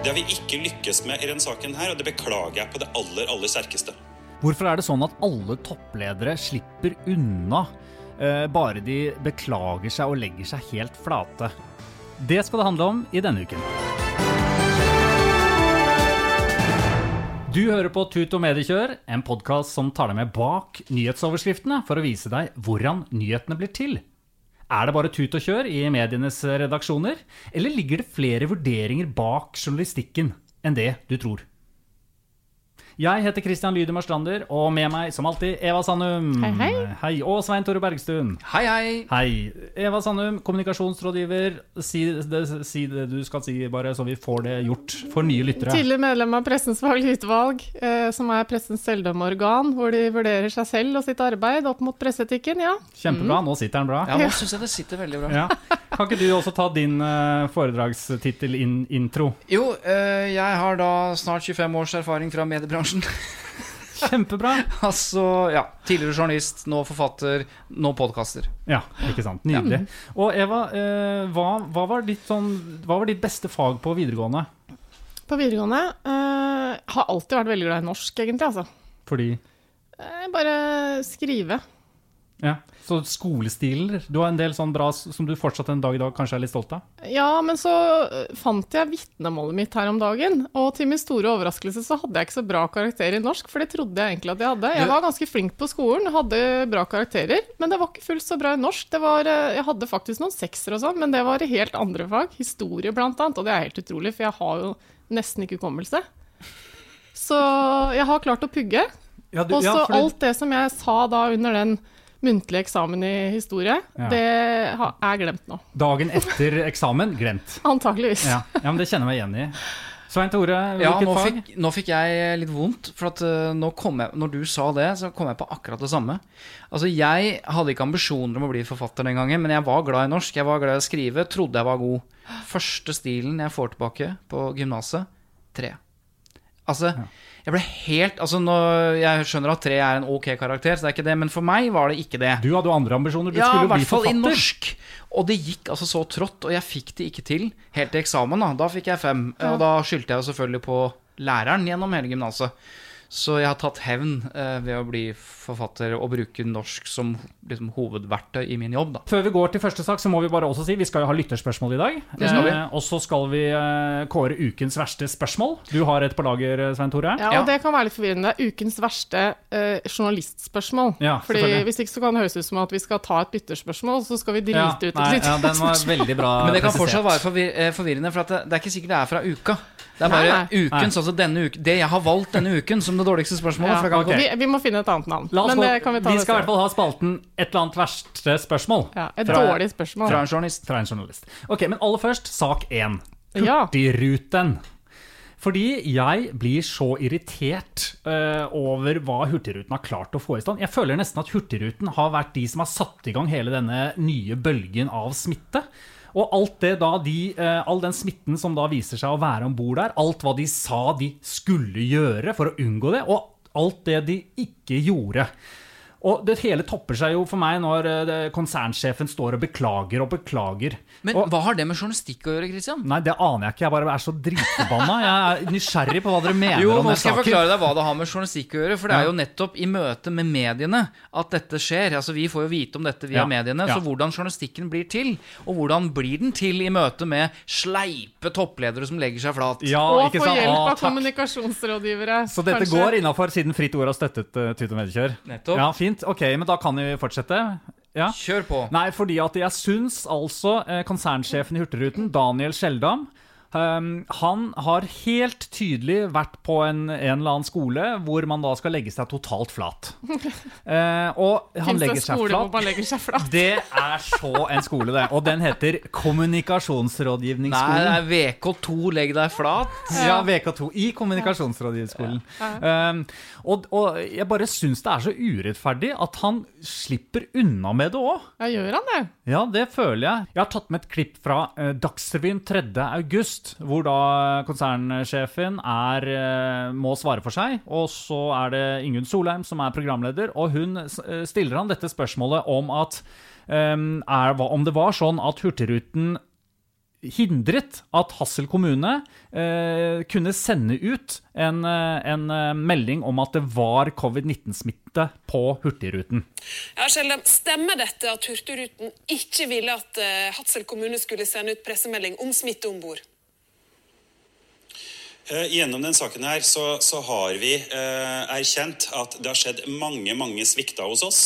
Det har vi ikke lykkes med i denne saken her, og det beklager jeg på det aller, aller sterkeste. Hvorfor er det sånn at alle toppledere slipper unna eh, bare de beklager seg og legger seg helt flate? Det skal det handle om i denne uken. Du hører på Tut og mediekjør, en podkast som tar deg med bak nyhetsoverskriftene for å vise deg hvordan nyhetene blir til. Er det bare tut og kjør i medienes redaksjoner, eller ligger det flere vurderinger bak journalistikken enn det du tror? Jeg heter Christian Lydemar Strander, og med meg som alltid Eva Sandum. Hei, hei. Hei, Og Svein Tore Bergstuen. Hei, hei. Hei. Eva Sandum, kommunikasjonsrådgiver. Si det, si det du skal si, bare så vi får det gjort for nye lyttere. Tidligere medlem av Pressens faglige utvalg, eh, som er pressens selvdømmeorgan, hvor de vurderer seg selv og sitt arbeid opp mot presseetikken. Ja. Kjempebra. Nå sitter den bra. Ja, nå syns jeg det sitter veldig bra. Ja. Kan ikke du også ta din uh, foredragstittel-intro? Jo, eh, jeg har da snart 25 års erfaring fra mediebransjen. Kjempebra. altså, ja. Tidligere journalist, nå forfatter, nå podkaster. Ja, ikke sant. Nydelig. Og Eva, eh, hva, hva, var ditt sånn, hva var ditt beste fag på videregående? På videregående eh, har alltid vært veldig glad i norsk, egentlig. altså. Fordi Eh, bare skrive. Ja, Så skolestiler. Du har en del sånn bra som du fortsatt en dag i dag kanskje er litt stolt av? Ja, men så eh, fant jeg vitnemålet mitt her om dagen, og til min store overraskelse så hadde jeg ikke så bra karakter i norsk, for det trodde jeg egentlig at jeg hadde. Jeg var ganske flink på skolen, hadde bra karakterer, men det var ikke fullt så bra i norsk. Det var, eh, jeg hadde faktisk noen sekser og sånn, men det var i helt andre fag, historie blant annet, og det er helt utrolig, for jeg har jo nesten ikke hukommelse. Så jeg har klart å pugge. Ja, Og så ja, fordi- alt det som jeg sa da under den muntlige eksamen i historie, Ja. det er glemt nå. Dagen etter eksamen glemt. Antakeligvis. Ja, ja men det kjenner jeg meg igjen i. Svein Tore, Ja, nå fag? fikk, nå fikk jeg litt vondt, for at eh, nå kom jeg, når du sa det, så kom jeg på akkurat det samme. Altså, Jeg hadde ikke ambisjoner om å bli forfatter den gangen, men jeg var glad i norsk, jeg var glad i å skrive, trodde jeg var god. Første stilen jeg får tilbake på gymnaset, tre. Altså, jeg ble helt Altså, nå, Jeg skjønner at tre er en ok karakter, så det er ikke det, men for meg var det ikke det. Du hadde jo andre ambisjoner. Du Ja, i skulle bli hvert fall i norsk. Og det gikk altså så trått, og jeg fikk det ikke til helt til eksamen. Da Da fikk jeg fem. Og da skyldte jeg jo selvfølgelig på læreren gjennom hele gymnaset. Så jeg har tatt hevn eh, ved å bli forfatter og bruke norsk som liksom, hovedverktøy i min jobb. da Før vi går til første sak, så må vi bare også si vi skal jo ha lytterspørsmål i dag. Eh, og så skal vi eh, kåre ukens verste spørsmål. Du har et på lager, Svein Tore. Ja, og Ja. det kan være litt forvirrende. Ukens verste eh, journalistspørsmål. Ja, Fordi. Hvis ikke så kan det høres ut som at vi skal ta et bytterspørsmål, så skal vi drite Ja, ut et nei, ja, den var veldig bra Men det kan presisert. fortsatt være eh, forvirrende, for at det, det er ikke sikkert det er fra uka. Det er bare Nei, nei. ukens, altså denne uken Det jeg har valgt denne uken som det dårligste spørsmålet. Ja, for det kan ok. vi, vi må finne et annet navn. Oss Men det kan vi ta vi skal i hvert fall ha spalten Et eller annet verste spørsmål. ja, Et Fra- dårlig spørsmål. Fra en journalist. Fra en journalist. Ok, Men aller først, sak én. Hurtigruten. Fordi jeg blir så irritert uh, over hva Hurtigruten har klart å få i stand. Jeg føler nesten at Hurtigruten har vært de som har satt i gang hele denne nye bølgen av smitte. Og alt det da de, eh, all den smitten som da viser seg å være om bord der, alt hva de sa de skulle gjøre for å unngå det, og alt det de ikke gjorde. Og det hele topper seg jo for meg når eh, konsernsjefen står og beklager og beklager. Men og, hva har det med journalistikk å gjøre, Christian? Nei, det aner jeg ikke. Jeg bare er så dritforbanna. Jeg er nysgjerrig på hva dere mener Jo, om nå skal jeg forklare deg hva det har med journalistikk å gjøre. For det er jo nettopp i møte med mediene at dette skjer. Altså Vi får jo vite om dette via Ja. mediene. Ja. Så hvordan journalistikken blir til, og hvordan blir den til i møte med sleipe toppledere som legger seg flat. Ja, Og ikke få hjelp av ah, kommunikasjonsrådgivere. Så dette kanskje. går innafor siden Fritt Ord har støttet uh, Tut og Mediekjør? Nettopp. Ja, fint. Ok, men da kan vi fortsette. Ja. Kjør på. Nei, fordi at jeg syns altså eh, konsernsjefen i Hurtigruten, Daniel Skjeldam ehm, han har helt tydelig vært på en, en eller annen skole hvor man da skal legge seg totalt flat. Uh, og han legger seg skole hvor flat. man legger seg flat? Det er så en skole, det. Og den heter Kommunikasjonsrådgivningsskolen. Nei, det er VK2, legg deg flat. Ja, VK2 i Kommunikasjonsrådgivningsskolen. Um, og, og jeg bare syns det er så urettferdig at han slipper unna med det òg. Ja, gjør han det? Ja, det føler jeg. Jeg har tatt med et klipp fra eh, Dagsrevyen 3. august, hvor da konsernsjefen er, eh, må svare for seg. Og så er det Ingunn Solheim som er programleder, og hun eh, stiller han dette spørsmålet om at eh, er, om det var sånn at Hurtigruten hindret at Hassel kommune eh, kunne sende ut en, eh, en melding om at det var covid-19-smitte på Hurtigruten. Ja, Skjeldam, Stemmer dette at Hurtigruten ikke ville at eh, Hadsel kommune skulle sende ut pressemelding om smitte om bord? Eh, Gjennom den saken her så, så har vi eh, erkjent at det har skjedd mange mange svikter hos oss.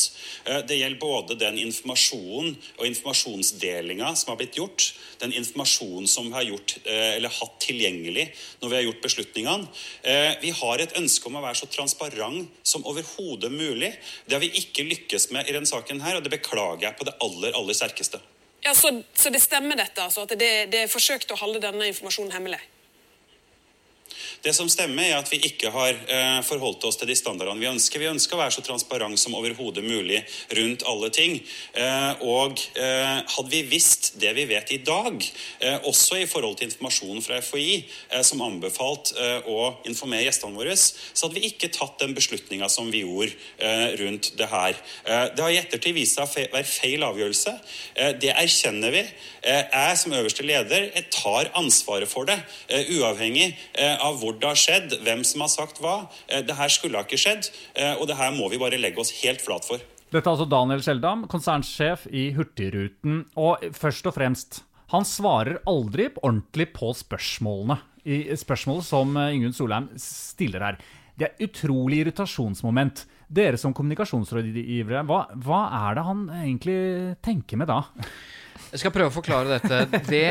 Eh, det gjelder både den informasjonen og informasjonsdelinga som har blitt gjort, den informasjonen som vi har gjort, eh, eller hatt tilgjengelig når vi har gjort beslutningene. Eh, vi har et ønske om å være så transparent som overhodet mulig. Det har vi ikke lykkes med i denne saken her, og det beklager jeg på det aller, aller sterkeste. Ja, Så, så det stemmer dette, altså? At det, det er forsøkt å holde denne informasjonen hemmelig? Det som stemmer, er at vi ikke har eh, forholdt oss til de standardene vi ønsker. Vi ønsker å være så transparent som overhodet mulig rundt alle ting. Eh, og eh, hadde vi visst det vi vet i dag, også i forhold til informasjonen fra FHI, som anbefalt å informere gjestene våre, så hadde vi ikke tatt den beslutninga som vi gjorde rundt det her. Det har i ettertid vist seg å være feil avgjørelse. Det erkjenner vi. Jeg som øverste leder tar ansvaret for det, uavhengig av hvor det har skjedd, hvem som har sagt hva. Eh, det her skulle ha ikke skjedd, eh, og det her må vi bare legge oss helt flat for. Dette er altså Daniel Skjeldam, konsernsjef i Hurtigruten. Og først og fremst, han svarer aldri ordentlig på spørsmålene. I spørsmålet som eh, Ingunn Solheim stiller her. Det er utrolig irritasjonsmoment. Dere som kommunikasjonsrådgivere, hva, hva er det han egentlig tenker med da? Jeg skal prøve å forklare dette. Det,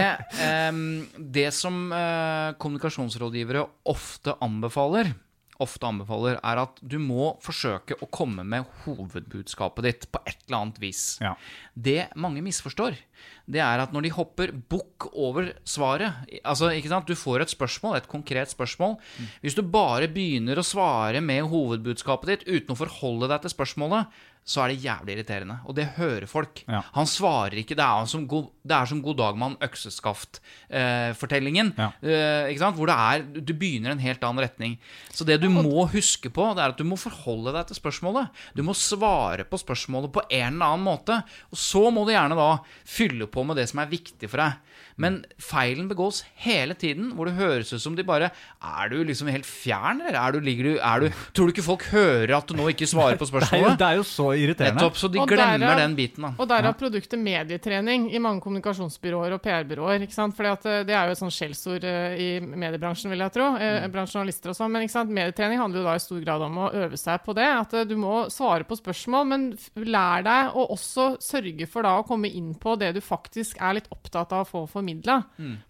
um, det som uh, kommunikasjonsrådgivere ofte anbefaler, ofte anbefaler, er at du må forsøke å komme med hovedbudskapet ditt på et eller annet vis. Ja. Det mange misforstår, det er at når de hopper bukk over svaret Altså, Du får et spørsmål, et konkret spørsmål. Hvis du bare begynner å svare med hovedbudskapet ditt uten å forholde deg til spørsmålet, så er det jævlig irriterende. Og det hører folk. Ja. Han svarer ikke. Det er som god, det er som god dag mann økseskaft-fortellingen. Ja. Eh. Hvor det er Du begynner en helt annen retning. Så det du må huske på, det er at du må forholde deg til spørsmålet. Du må svare på spørsmålet på en eller annen måte. Og så må du gjerne da fylle på med det som er viktig for deg. Men feilen begås hele tiden, hvor det høres ut som de bare Er du liksom helt fjern, eller er du, ligger du, er du Tror du ikke folk hører at du nå ikke svarer på Det er jo, spørsmålet? det er jo så irriterende. Nettopp, så de Og glemmer derav- den biten, da. Og derav produktet medietrening i mange kommunikasjonsbyråer og PR-byråer. ikke sant? for eh, Det er jo et sånt skjellsord eh, i mediebransjen, vil jeg tro. eh, Blant journalister og sånn. Men ikke sant? medietrening handler jo da i stor grad om å øve seg på det. At du må svare på spørsmål, men lær deg å også sørge for da å komme inn på det du faktisk er litt opptatt av å få formidla.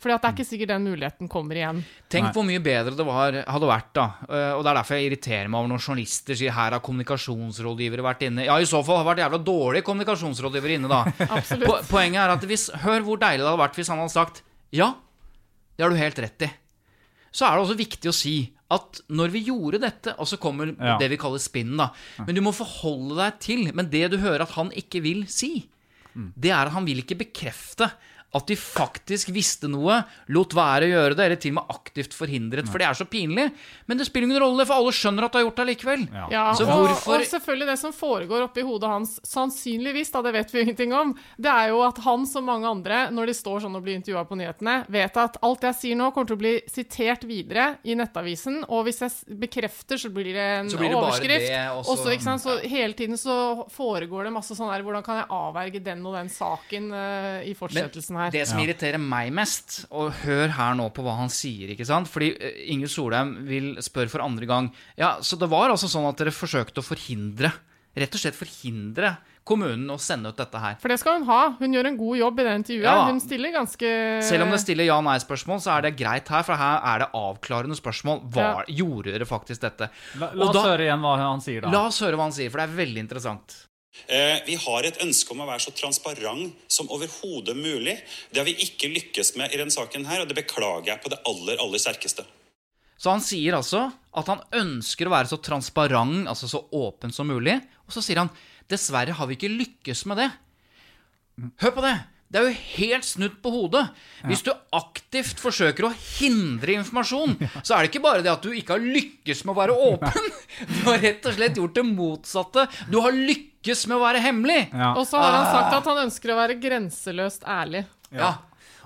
Fordi at det er ikke sikkert den muligheten kommer igjen. Tenk Nei. hvor mye bedre det var, hadde vært, da. Eh, Og det er derfor jeg irriterer meg over når journalister sier her har kommunikasjonsrådgivere vært inne. Ja, i så fall har det vært jævla dårlige kommunikasjonsrådgivere inne, da. Po poenget er at hvis Hør hvor deilig det hadde vært hvis han hadde sagt ja, det har du helt rett i. Så er det også viktig å si at når vi gjorde dette, og så kommer Ja. det vi kaller spinn, da Men du må forholde deg til Men det du hører at han ikke vil si, det er at han vil ikke bekrefte at de faktisk visste noe, lot være å gjøre det, eller til og med aktivt forhindret. For det er så pinlig. Men det spiller ingen rolle, for alle skjønner at du har gjort det likevel. Ja, Så og, hvorfor og selvfølgelig det som foregår oppi hodet hans, sannsynligvis, da, det vet vi ingenting om, det er jo at han som mange andre, når de står sånn og blir intervjua på nyhetene, vet at alt jeg sier nå, kommer til å bli sitert videre i Nettavisen, og hvis jeg bekrefter, så blir det en Så blir det overskrift. det, også... Også, ikke sant? Så hele tiden så foregår det masse sånn her Hvordan kan jeg avverge den og den saken uh, i fortsettelsen her? Det som irriterer meg mest, og hør her nå på hva han sier, ikke sant? Fordi Inge Solheim vil spørre for andre gang. Ja, så det var altså sånn at dere forsøkte å forhindre, rett og slett forhindre kommunen å sende ut dette her. For det skal hun ha. Hun gjør en god jobb i det intervjuet. Ja. Hun stiller ganske Selv om det stiller ja-nei-spørsmål, så er det greit her, for her er det avklarende spørsmål. Var, Gjorde dere faktisk dette? La, la oss da- høre igjen hva han sier, da. La oss høre hva han sier, for det er veldig interessant. Eh, Vi har et ønske om å være så transparent som overhodet mulig. Det har vi ikke lykkes med i denne saken her, og det beklager jeg på det aller, aller sterkeste. Så han sier altså at han ønsker å være så transparent, altså så åpen som mulig. Og så sier han dessverre har vi ikke lykkes med det. Hør på det! Det er jo helt snudd på hodet. Hvis du aktivt forsøker å hindre informasjon, så er det ikke bare det at du ikke har lykkes med å være åpen. Du har rett og slett gjort det motsatte. Du har lykkes med å være hemmelig. Ja. Og så har han sagt at han ønsker å være grenseløst ærlig. Ja.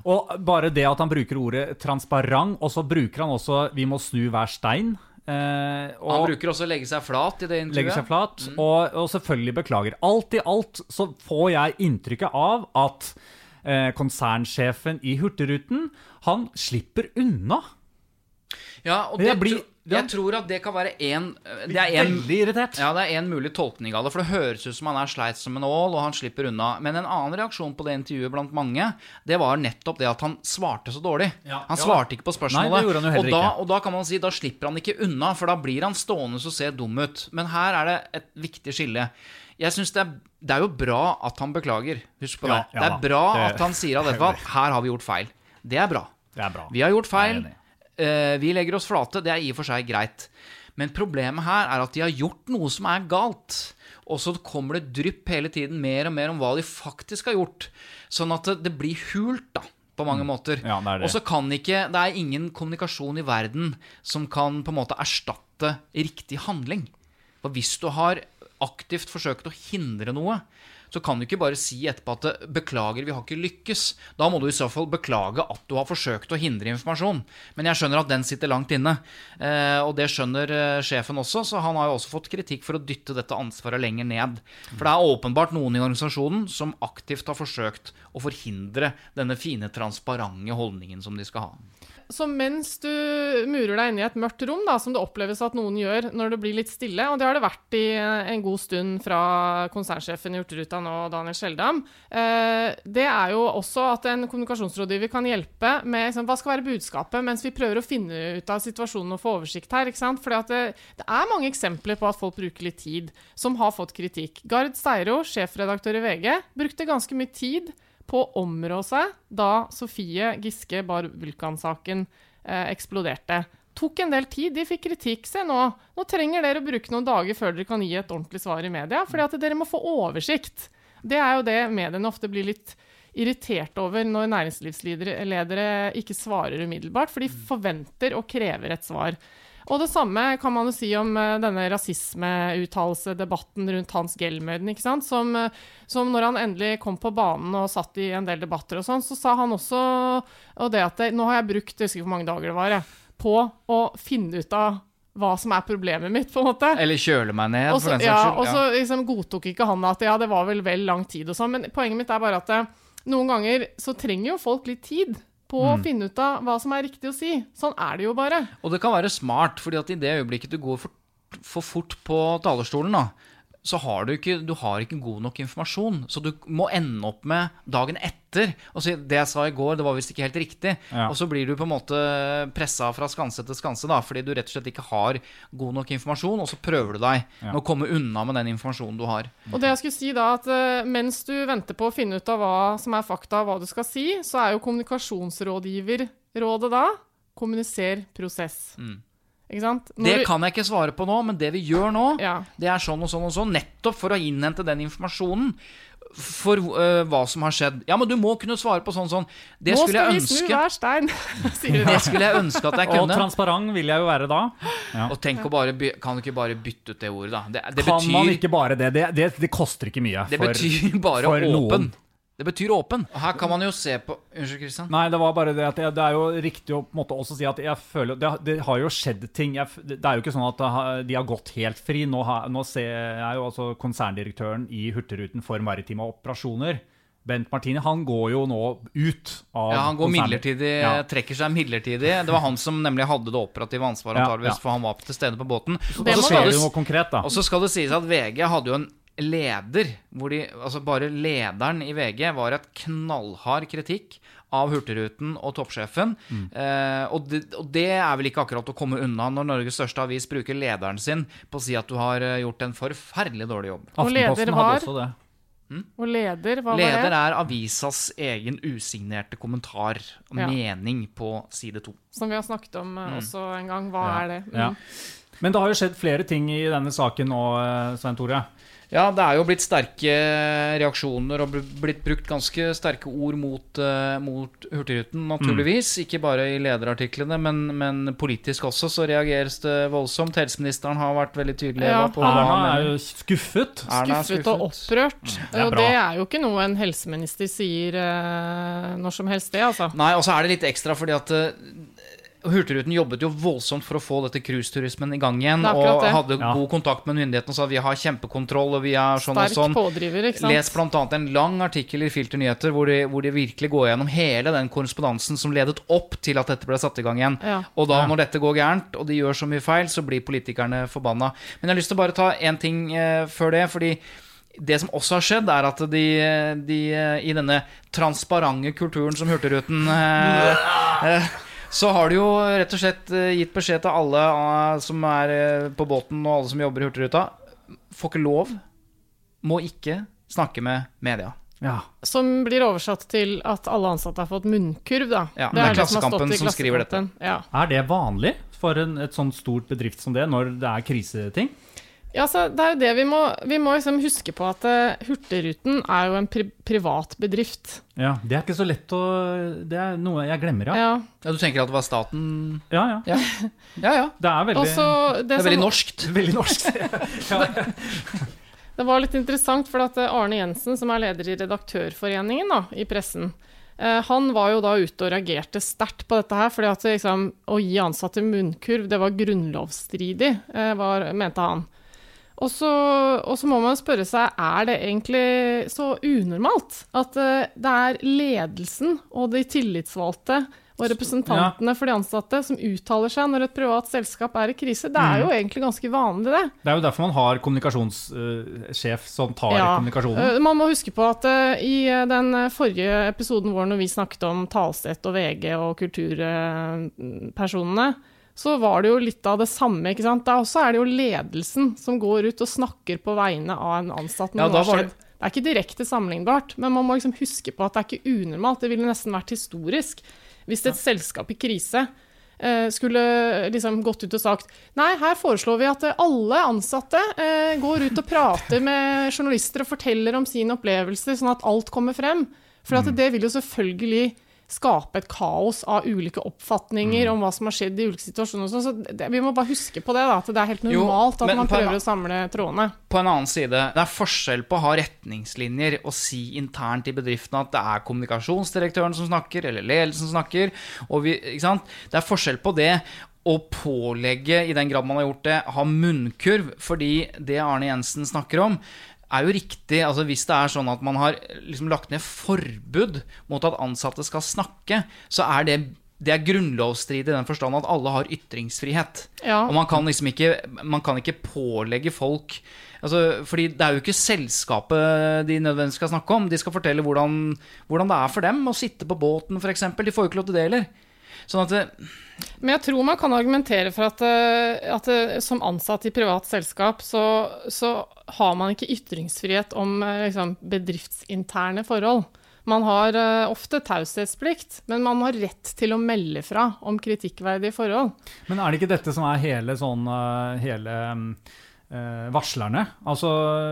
Og bare det at han bruker ordet transparent, og så bruker han også 'vi må snu hver stein'. Eh, og Han bruker også å legge seg flat i det intervjuet. Legge seg flat, og, og selvfølgelig beklager. Alt i alt så får jeg inntrykket av at eh, konsernsjefen i Hurtigruten, han slipper unna. Ja, og Jeg det, blir- tro- jeg tror at det kan være en Det er en Veldig irritert. Ja, det er en mulig tolkning av det, for det høres ut som han er sleit som en ål, og han slipper unna. Men en annen reaksjon på det intervjuet blant mange, det var nettopp det at han svarte så dårlig. Ja. Han svarte ikke på spørsmålet. Nei, det gjorde han jo heller og, da, ikke. og da kan man si, da slipper han ikke unna, for da blir han stående og se dum ut. Men her er det et viktig skille. Jeg synes det, er, det er jo bra at han beklager. Husk på Ja, det. det er bra Det- at han sier at her har vi gjort feil. Det er bra. Det er bra. Vi har gjort feil. Nei. Eh, vi legger oss flate. Det er i og for seg greit. Men problemet her er at de har gjort noe som er galt. Og så kommer det drypp hele tiden mer og mer om hva de faktisk har gjort. Sånn at det, blir hult, da. På mange måter. Mm. Ja, det er det. Og så kan ikke Det er ingen kommunikasjon i verden som kan på en måte erstatte riktig handling. For hvis du har aktivt forsøkt å hindre noe, så kan du ikke bare si etterpå at 'beklager, vi har ikke lykkes'. Da må du i så fall beklage at du har forsøkt å hindre informasjon. Men jeg skjønner at den sitter langt inne. Eh, og det skjønner eh, sjefen også, så han har jo også fått kritikk for å dytte dette ansvaret lenger ned. For det er åpenbart noen i organisasjonen som aktivt har forsøkt å forhindre denne fine, transparente holdningen som de skal ha. Så mens du murer deg inne i et mørkt rom, da, som det oppleves at noen gjør når det blir litt stille, og det har det vært i en god stund fra konsernsjefen i Hurtigruta nå, Daniel Skjeldam, eh, det er jo også at en kommunikasjonsrådgiver kan hjelpe med liksom, hva skal være budskapet, mens vi prøver å finne ut av situasjonen og få oversikt her. ikke sant? Fordi det, det er mange eksempler på at folk bruker litt tid, som har fått kritikk. Gard Steiro, sjefredaktør i VG, brukte ganske mye tid på å områ seg da Sofie Giske bar Vulkan-saken eh, eksploderte. Tok en del tid, de fikk kritikk. Se nå, nå trenger dere å bruke noen dager før dere kan gi et ordentlig svar i media, fordi at dere må få oversikt. Det er jo det mediene ofte blir litt irritert over når næringslivsledere ikke svarer umiddelbart, for de forventer og krever et svar. Og det samme kan man jo si om eh, denne rasismeuttalelsedebatten rundt Hans Gelmøyden, ikke sant? Som, eh, som når han endelig kom på banen og satt i en del debatter og sånn, så sa han også og det at det, Nå har jeg brukt, jeg husker ikke hvor mange dager det var, jeg, på å finne ut av hva som er problemet mitt, på en måte. Eller kjøle meg ned, Også, for den ja, saks skyld. og så liksom godtok ikke han at ja, det var vel vel lang tid og sånn, men poenget mitt er bare at eh, noen ganger så trenger jo folk litt tid på Mm. å finne ut av hva som er riktig å si. Sånn er det jo bare. Og det kan være smart, fordi at i det øyeblikket du går for, for fort på talerstolen, da, så har du ikke, du har ikke god nok informasjon. Så du må ende opp med dagen etter og si det jeg sa i går, det var visst ikke helt riktig. Ja. Og så blir du på en måte pressa fra skanse til skanse, da, fordi du rett og slett ikke har god nok informasjon, og så prøver du deg med å komme unna med den informasjonen du har. Og det jeg skulle si da, at eh, mens du venter på å finne ut av hva som er fakta, og hva du skal si, så er jo kommunikasjonsrådgiverrådet da kommuniser prosess. Mm. Det kan jeg ikke svare på nå, men det vi gjør nå, Ja. det er sånn og sånn og sånn, nettopp for å innhente den informasjonen. for uh, hva som har skjedd. Ja, men du må kunne svare på sånn sånn. Det Nå skulle skal jeg vi snu ønske hver stein, Det skulle jeg ønske at jeg Og kunne. transparent vil jeg jo være da. Og tenk å bare by Kan du ikke bare bytte ut det ordet, da? Det, det kan man ikke bare det? Det, det, det koster ikke mye. Det for- betyr bare for åpen. noen. Det betyr åpen. Og her kan man jo se på Unnskyld, Kristian. Nei, det var bare det at jeg, det er jo riktig å på en måte også si at jeg føler Det, har- det har jo skjedd ting. Jeg, det er jo ikke sånn at de har gått helt fri. Nå, har, nå ser jeg jo altså konserndirektøren i Hurtigruten for maritime operasjoner. Bent Martini han går jo nå ut av Ja, Han går midlertidig, Ja. trekker seg midlertidig. Det var han som nemlig hadde det operative ansvaret, Ja, antageligvis, ja. for han var til stede på båten. Og så skal det sies at VG hadde jo en leder hvor de, altså bare lederen i VG var et knallhard kritikk av Hurtigruten og toppsjefen. Mm. Eh, og, det, og det er vel ikke akkurat å komme unna når Norges største avis bruker lederen sin på å si at du har eh, gjort en forferdelig dårlig jobb. Og leder var- hadde også det. Og leder, hva Leder var det? er avisas egen usignerte kommentar og Ja. mening på side to. Som vi har snakket om Mm. eh, også en gang. Hva Ja. er det? Mm. Ja. Men det har jo skjedd flere ting i denne saken nå, eh, Svein Tore. Ja, det er jo blitt sterke reaksjoner og blitt brukt ganske sterke ord mot, eh, mot Hurtigruten, naturligvis. Ikke bare i lederartiklene, men, men politisk også så reageres det voldsomt. Helseministeren har vært veldig tydelig Ja, på Erna er jo skuffet. Erna er Skuffet og opprørt. det er og det er jo ikke noe en helseminister sier eh, når som helst, det, altså. Nei, og så er det litt ekstra fordi at eh, Hurtigruten jobbet jo voldsomt for å få dette cruiseturismen i gang igjen. Og hadde Ja. god kontakt med myndighetene og sa vi har kjempekontroll og vi er sånn Stark og sånn. pådriver, ikke sant. Les bl.a. en lang artikkel i Filter Nyheter hvor de, hvor de virkelig går gjennom hele den korrespondansen som ledet opp til at dette ble satt i gang igjen. Ja. Og da, Ja. når dette går gærent, og de gjør så mye feil, så blir politikerne forbanna. Men jeg har lyst til å bare ta én ting eh, før det. fordi det som også har skjedd, er at de, de eh, i denne transparente kulturen som Hurtigruten eh, eh, så har du jo rett og slett eh, gitt beskjed til alle eh, som er eh, på båten, og alle som jobber i Hurtigruta. Får ikke lov. Må ikke snakke med media. Ja. Som blir oversatt til at alle ansatte har fått munnkurv, da. Ja, det er det er Klassekampen som, som skriver dette. Ja. Er det vanlig for en, et sånt stort bedrift som det, når det er kriseting? Ja, så det er jo det vi må Vi må liksom huske på at eh, Hurtigruten er jo en pri privat bedrift. Ja, Det er ikke så lett å Det er noe jeg glemmer, ja. Ja. Ja, Du tenker at det var staten Ja, ja. Ja, ja. ja. Det er veldig, Også, det, Det er veldig som- norskt. veldig norskt, ja. Det var litt interessant, for at eh, Arne Jensen, som er leder i Redaktørforeningen da, i pressen, eh, han var jo da ute og reagerte sterkt på dette her, fordi at liksom, å gi ansatte munnkurv, det var grunnlovsstridig, var, mente han. Og så, og så må man spørre seg, er det egentlig så unormalt at eh, det er ledelsen og de tillitsvalgte og representantene for de ansatte som uttaler seg når et privat selskap er i krise? Det er jo egentlig ganske vanlig, det. Det er jo derfor man har kommunikasjonssjef som tar Ja. kommunikasjonen. Eh, Man må huske på at eh, i eh, den eh, forrige episoden vår når vi snakket om Talseth og VG og kulturpersonene, så var det jo litt av det samme. ikke sant? Da også er det jo ledelsen som går ut og snakker på vegne av en ansatt. Ja, da var det- det er ikke direkte sammenlignbart, men man må liksom huske på at det er ikke unormalt. Det ville nesten vært historisk hvis et selskap i krise eh, skulle liksom gått ut og sagt Nei, her foreslår vi at eh, alle ansatte eh, går ut og prater med journalister og forteller om sine opplevelser, sånn at alt kommer frem. For at det vil jo selvfølgelig skape et kaos av ulike oppfatninger om hva som har skjedd i ulike situasjoner. sånn. Så det, vi må bare huske på det, da, at det er helt Jo, normalt at man prøver en å samle trådene. På en annen side, det er forskjell på å ha retningslinjer og si internt i bedriften at det er kommunikasjonsdirektøren som snakker, eller ledelsen som snakker. Og vi? Det er forskjell på det å pålegge, i den grad man har gjort det, ha munnkurv. Fordi det Arne Jensen snakker om, er jo riktig. altså Hvis det er sånn at man har liksom lagt ned forbud mot at ansatte skal snakke, så er det det er grunnlovsstridig i den forstand at alle har ytringsfrihet. Ja. Og man kan liksom ikke, man kan ikke pålegge folk altså, Fordi det er jo ikke selskapet de nødvendigvis skal snakke om. De skal fortelle hvordan, hvordan det er for dem å sitte på båten, f.eks. De får jo ikke lov til det heller. Sånn at det, Men jeg tror man kan argumentere for at, eh, at eh, som ansatt i privat selskap, så, så har man ikke ytringsfrihet om eh, liksom, bedriftsinterne forhold. Man har eh, ofte taushetsplikt, men man har rett til å melde fra om kritikkverdige forhold. Men er det ikke dette som er hele sånn eh, Hele mm, eh, varslerne. Altså,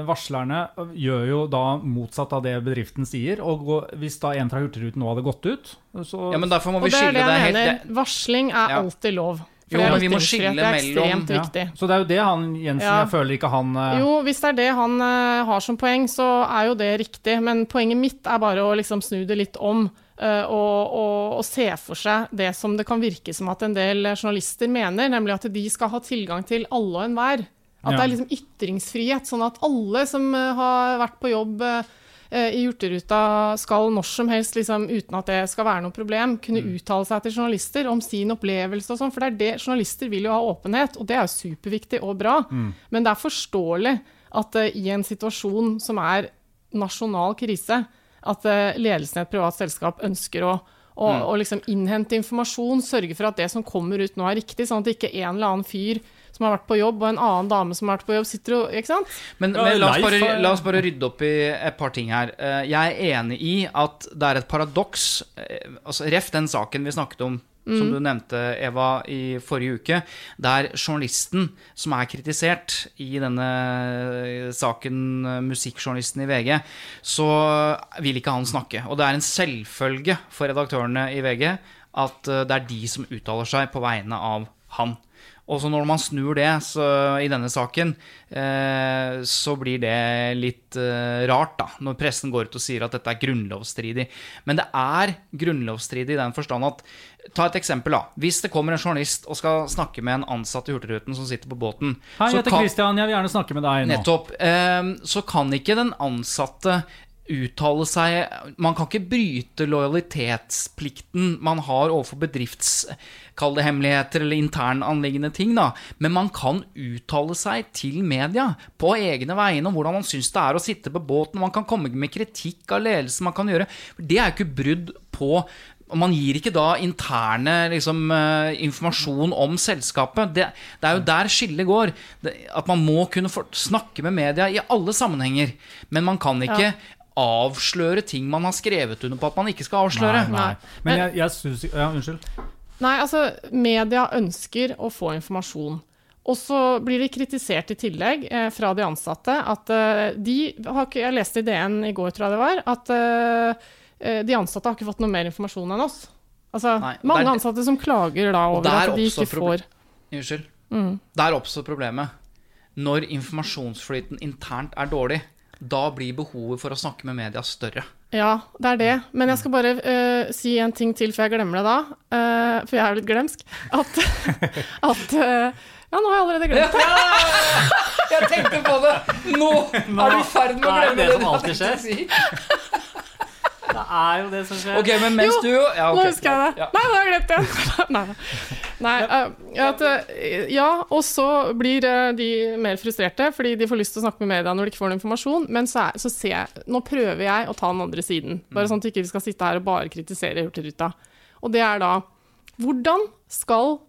varslerne gjør jo da motsatt av det bedriften sier. Og gå- hvis da en fra Hurtigruten nå hadde gått ut, så Ja, men derfor må vi det skille det det jeg helt mener. det- Varsling er Ja. alltid lov. For Jo, men vi må skille det er mellom- ja. Så det er jo det han Jensen Ja. Jeg føler ikke han uh... Jo, hvis det er det han uh, har som poeng, så er jo det riktig. Men poenget mitt er bare å liksom snu det litt om. Uh, og, og, og se for seg det som det kan virke som at en del eh, journalister mener, nemlig at de skal ha tilgang til alle og enhver. At Ja. det er liksom ytringsfrihet, sånn at alle som eh, har vært på jobb eh, eh, i Hurtigruta skal når som helst, liksom, uten at det skal være noe problem, kunne uttale seg til journalister om sin opplevelse og sånn. For det er det journalister vil jo ha åpenhet, og det er jo superviktig og bra. Men det er forståelig at uh, i en situasjon som er nasjonal krise, at uh, ledelsen i et privat selskap ønsker å å, å liksom innhente informasjon, sørge for at det som kommer ut nå er riktig, sånn at ikke en eller annen fyr som har vært på jobb, og en annen dame som har vært på jobb, sitter jo Ikke sant? Men, Ja, men la, oss bare, la oss bare rydde opp i et par ting her. Eh, Jeg er enig i at det er et paradoks eh, altså Ref den saken vi snakket om, som du nevnte, Eva, i forrige uke, der journalisten som er kritisert i denne saken, musikkjournalisten i VG, så vil ikke han snakke. Og det er en selvfølge for redaktørene i VG at eh, det er de som uttaler seg på vegne av han. Og så når man snur det så, i denne saken, eh, så blir det litt eh, rart, da. Når pressen går ut og sier at dette er grunnlovsstridig. Men det er grunnlovsstridig i den forstand at Ta et eksempel, da. Hvis det kommer en journalist og skal snakke med en ansatt i Hurtigruten som sitter på båten Hei, jeg heter kan- Christian, jeg vil gjerne snakke med deg nå. Nettopp. Eh, så kan ikke den ansatte uttale seg Man kan ikke bryte lojalitetsplikten man har overfor bedrifts Kall hemmeligheter eller internanliggende ting, da. Men man kan uttale seg til media på egne vegne om hvordan man syns det er å sitte på båten. Man kan komme med kritikk av ledelsen. Man kan gjøre Det er jo ikke brudd på Man gir ikke da interne liksom, eh, informasjon om selskapet. Det, det er jo der skillet går. Det, at man må kunne for, snakke med media i alle sammenhenger. Men man kan ikke avsløre ting man har skrevet under på at man ikke skal avsløre. Nei, nei. Men jeg, jeg syns Ja, unnskyld. Nei, altså, media ønsker å få informasjon. Og så blir de kritisert i tillegg eh, fra de ansatte at eh, de har ikke Jeg leste i DN i går, tror jeg det var, at eh, eh, de ansatte har ikke fått noe mer informasjon enn oss. Altså, Nei, mange der- ansatte som klager da over at de ikke får Unnskyld. Mm. Der oppstår problemet. Når informasjonsflyten internt er dårlig, da blir behovet for å snakke med media større. Ja, det er det. Men jeg skal bare uh, si en ting til før jeg glemmer det da. Uh, for jeg er jo litt glemsk. At, at uh, Ja, nå har jeg allerede glemt det. Jeg tenkte på det! Nå er du i ferd med å glemme det det som du alltid hadde tenkt å si. Det er jo det som skjer. Ok, men mens Jo, du ja, okay. Nå husker jeg det. Ja. Nei, nå har jeg glemt det. Nei, nei. eh, at, eh, ja, og så blir eh, de mer frustrerte fordi de får lyst til å snakke med media når de ikke får noe informasjon. Men så, er, så ser jeg Nå prøver jeg å ta den andre siden. Bare sånn at vi ikke skal sitte her og bare kritisere Hurtigruta. Og det er da Hvordan skal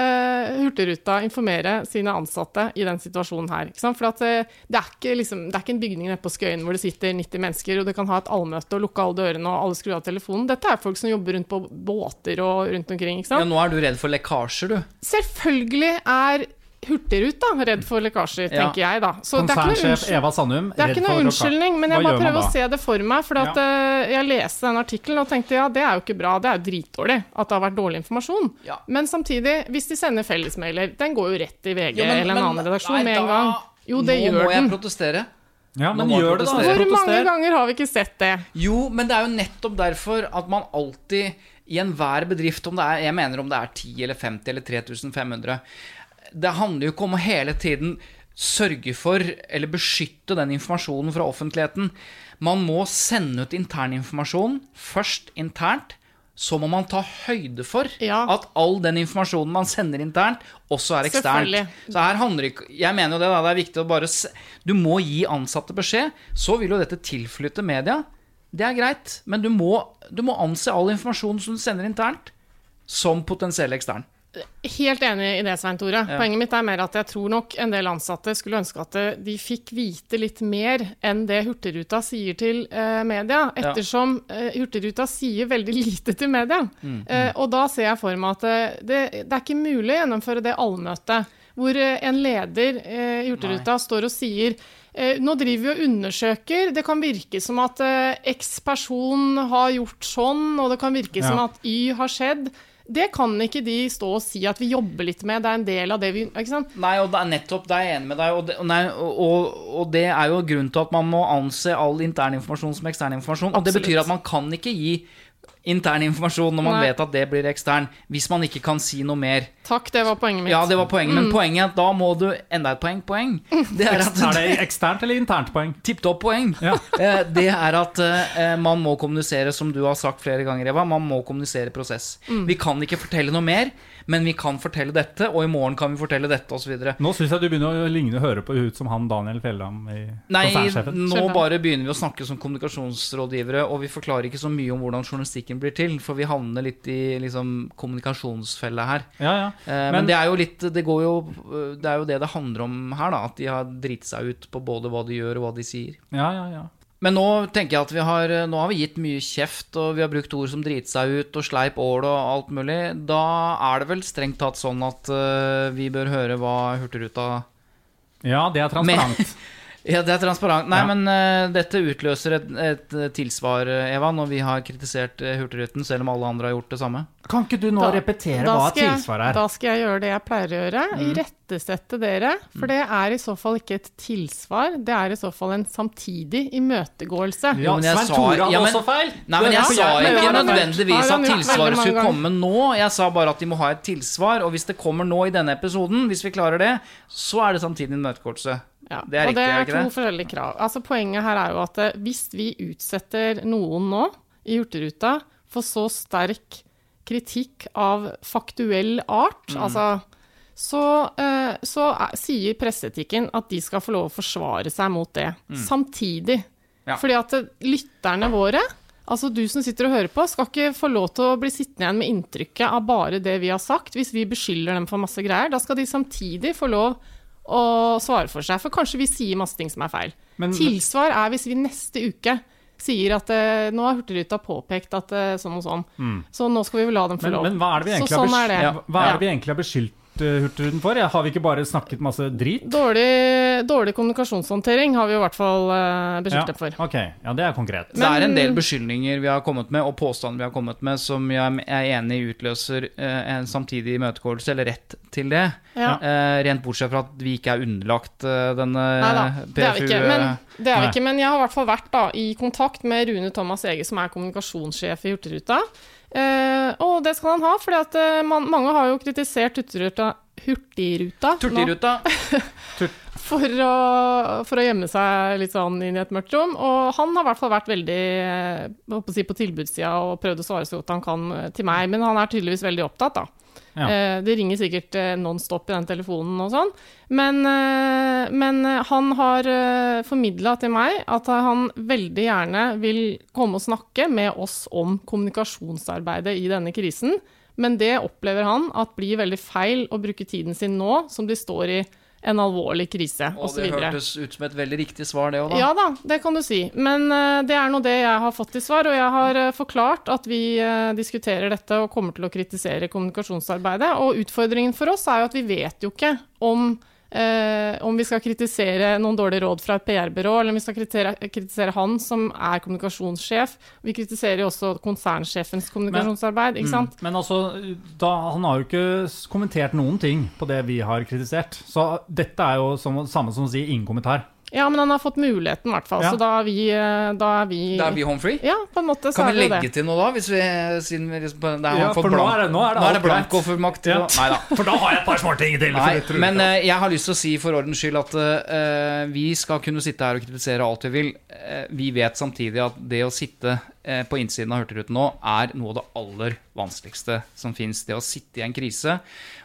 eh, Hurtigruta informere sine ansatte i den situasjonen her. For at, uh, det, er ikke, liksom, det er ikke en bygning nede på Skøyen hvor det sitter 90 mennesker, og det kan ha et allmøte og lukke alle dørene og alle skru av telefonen. Dette er folk som jobber rundt på båter og rundt omkring. Ja, nå er du redd for lekkasjer, du. Selvfølgelig er Hurtigruta redd for lekkasjer, Ja. tenker jeg da. Så det er ikke noe Konsernsjef Eva Sandum det er ikke noe unnskyldning, men jeg må bare prøver å se det for meg. For at, eh, jeg leste den artikkelen og tenkte ja, det er jo ikke bra, det er jo dritdårlig at det har vært dårlig informasjon. Ja. Men samtidig, hvis de sender fellesmailer, den går jo rett i VG Jo, men- eller en men- annen redaksjon nei, med en gang. Jo, det Nå gjør må jeg den. protestere. Ja, Nå men må jeg gjør det, da. protestere. Hvor mange ganger har vi ikke sett det? Jo, men det er jo nettopp derfor at man alltid i enhver bedrift, om det er, jeg mener om det er 10 eller 50 eller 3500 Det handler jo ikke om å hele tiden sørge for eller beskytte den informasjonen fra offentligheten. Man må sende ut interninformasjon først internt. Så må man ta høyde for Ja. at all den informasjonen man sender internt, også er eksternt. Så her handler ikke Jeg mener jo det, da. Det er viktig å bare Du må gi ansatte beskjed. Så vil jo dette tilflytte media. Det er greit. Men du må, du må anse all informasjon som du sender internt, som potensiell ekstern. Helt enig i det, Svein Tore. Poenget mitt er mer at jeg tror nok en del ansatte skulle ønske at eh, de fikk vite litt mer enn det Hurtigruta sier til eh, media, ettersom eh, Hurtigruta sier veldig lite til media. Mm, Eh, og da ser jeg for meg at det, det er ikke mulig å gjennomføre det allmøtet hvor en leder i Hurtigruta står og sier nå driver vi og undersøker. Det kan virke som at X person har gjort sånn, og det kan virke som at Y har skjedd. Det kan ikke de stå og si at vi jobber litt med. Det er en del av det vi ikke sant? Nei, og det er nettopp det er jeg enig med deg og det, nei, og, og, det er jo grunnen til at man må anse all intern informasjon som ekstern informasjon. Og det betyr at man kan ikke gi intern informasjon når man Nei. vet at det blir ekstern, hvis man ikke kan si noe mer. Takk, det var poenget mitt. Ja, det var poenget, Mm. men poenget er at da må du Enda et poeng, poeng. Det er at Er det eksternt eller internt poeng? Tipp topp poeng. Ja. Eh, Det er at eh, man må kommunisere, som du har sagt flere ganger, Eva. Man må kommunisere prosess. Mm. Vi kan ikke fortelle noe mer, men vi kan fortelle dette, og i morgen kan vi fortelle dette, osv. Nå syns jeg du begynner å ligne og høre på ut som han Daniel Fjelldam i Nei, nå bare begynner vi å snakke som kommunikasjonsrådgivere, og vi forklarer ikke så mye om hvordan journalistikken blir til, for vi havner litt i liksom, kommunikasjonsfelle her. Ja, ja. Eh, men, Men- det er jo litt det, går jo, det er jo det det handler om her, da. At de har driti seg ut på både hva de gjør, og hva de sier. Ja, ja, ja. Men nå tenker jeg at vi har Nå har vi gitt mye kjeft, og vi har brukt ord som drite seg ut og sleip ål og alt mulig. Da er det vel strengt tatt sånn at uh, vi bør høre hva Hurtigruta Ja, det er transparent. Ja, det er transparent. Nei, Ja. men uh, dette utløser et, et tilsvar, eh, Eva, når vi har kritisert uh, Hurtigruten, selv om alle andre har gjort det samme. Kan ikke du nå Da- repetere da hva tilsvaret er? Da skal jeg gjøre det jeg pleier å gjøre. Mm. Irettesette dere. For det er i så fall ikke et tilsvar, det er i så fall en samtidig imøtegåelse. Ja, men jeg sa- ja, men- også feil! Nei, men jeg sa ikke nødvendigvis at tilsvaret skulle komme nå. Jeg sa bare at de må ha et tilsvar, og hvis det kommer nå i denne episoden, hvis vi klarer det, så er det samtidig en imøtegåelse. Ja, Det er og riktig, det er to det? forskjellige krav. Altså Poenget her er jo at eh, hvis vi utsetter noen nå i Hurtigruta for så sterk kritikk av faktuell art, Mm. altså så, eh, så er, sier presseetikken at de skal få lov å forsvare seg mot det. Samtidig. Mm. Ja. Fordi at eh, lytterne våre, altså du som sitter og hører på, skal ikke få lov til å bli sittende igjen med inntrykket av bare det vi har sagt. Hvis vi beskylder dem for masse greier, da skal de samtidig få lov å svare for seg. For kanskje vi sier masse ting som er feil. Men- Tilsvar er hvis vi neste uke sier at eh, nå har Hurtigruta påpekt at eh, sånn og sånn. Så nå skal vi vel la dem få Men, lov. men hva er det vi Så egentlig sånn er det. besk- hva er det vi egentlig har beskyldt Hurtigruten for? Ja, har vi ikke bare snakket masse drit? Dårlig, dårlig kommunikasjonshåndtering har vi i hvert fall uh, beskyldt dem for. ok, ja, det er konkret. det er en del beskyldninger vi har kommet med, og påstander vi har kommet med, som jeg er enig i utløser eh, en samtidig imøtegåelse, eller rett til det. Ja. Eh, rent bortsett fra at vi ikke er underlagt eh, denne Neida, det er vi PFU ikke. Men, eh, det er vi ikke, men jeg har i hvert fall vært da, i kontakt med Rune Thomas Ege, som er kommunikasjonssjef i Hurtigruta. Eh, og det skal han ha, for man, mange har jo kritisert Hurtigruta, Hurtigruta Turtiruta. for, å, for å gjemme seg litt sånn inn i et mørkt rom. Og han har i hvert fall vært veldig eh, å si, på tilbudssida og prøvd å svare så godt han kan eh, til meg, men han er tydeligvis veldig opptatt, da. Ja. Eh, Det ringer sikkert nonstop i den telefonen og sånn. Men, eh, men eh, han har formidla til meg at han veldig gjerne vil komme og snakke med oss om kommunikasjonsarbeidet i denne krisen. Men det opplever han at blir veldig feil å bruke tiden sin nå som de står i en alvorlig krise, Og og det osv. hørtes ut som et veldig riktig svar, det òg, da. Ja da, det kan du si. Men eh, det er nå det jeg har fått i svar, og jeg har eh, forklart at vi eh, diskuterer dette og kommer til å kritisere kommunikasjonsarbeidet. Og utfordringen for oss er jo at vi vet jo ikke om, eh, om vi skal kritisere noen dårlige råd fra et PR-byrå, eller om vi skal kritisere, kritisere han som er kommunikasjonssjef. Vi kritiserer jo også konsernsjefens kommunikasjonsarbeid, ikke sant? Men altså, da, han har jo ikke kommentert noen ting på det vi har kritisert. Så dette er jo som, samme som å si ingen kommentar. Ja, men han har fått muligheten, i hvert fall. Ja. Så da er vi, eh, da er vi Da er vi home free. Ja, på en måte så Kan er vi legge det. til noe da? Hvis vi, siden vi liksom, det er Ja, for nå er det- nå er det nå er det blankofullmakt. Ja. Nei da. For da har jeg et par småting til. Nei, for men eh, jeg har lyst til å si for ordens skyld at uh, vi skal kunne sitte her og kritisere alt vi vil. Uh, vi vet samtidig at det å sitte på innsiden av Hurtigruten nå er noe av det aller vanskeligste som fins. Det å sitte i en krise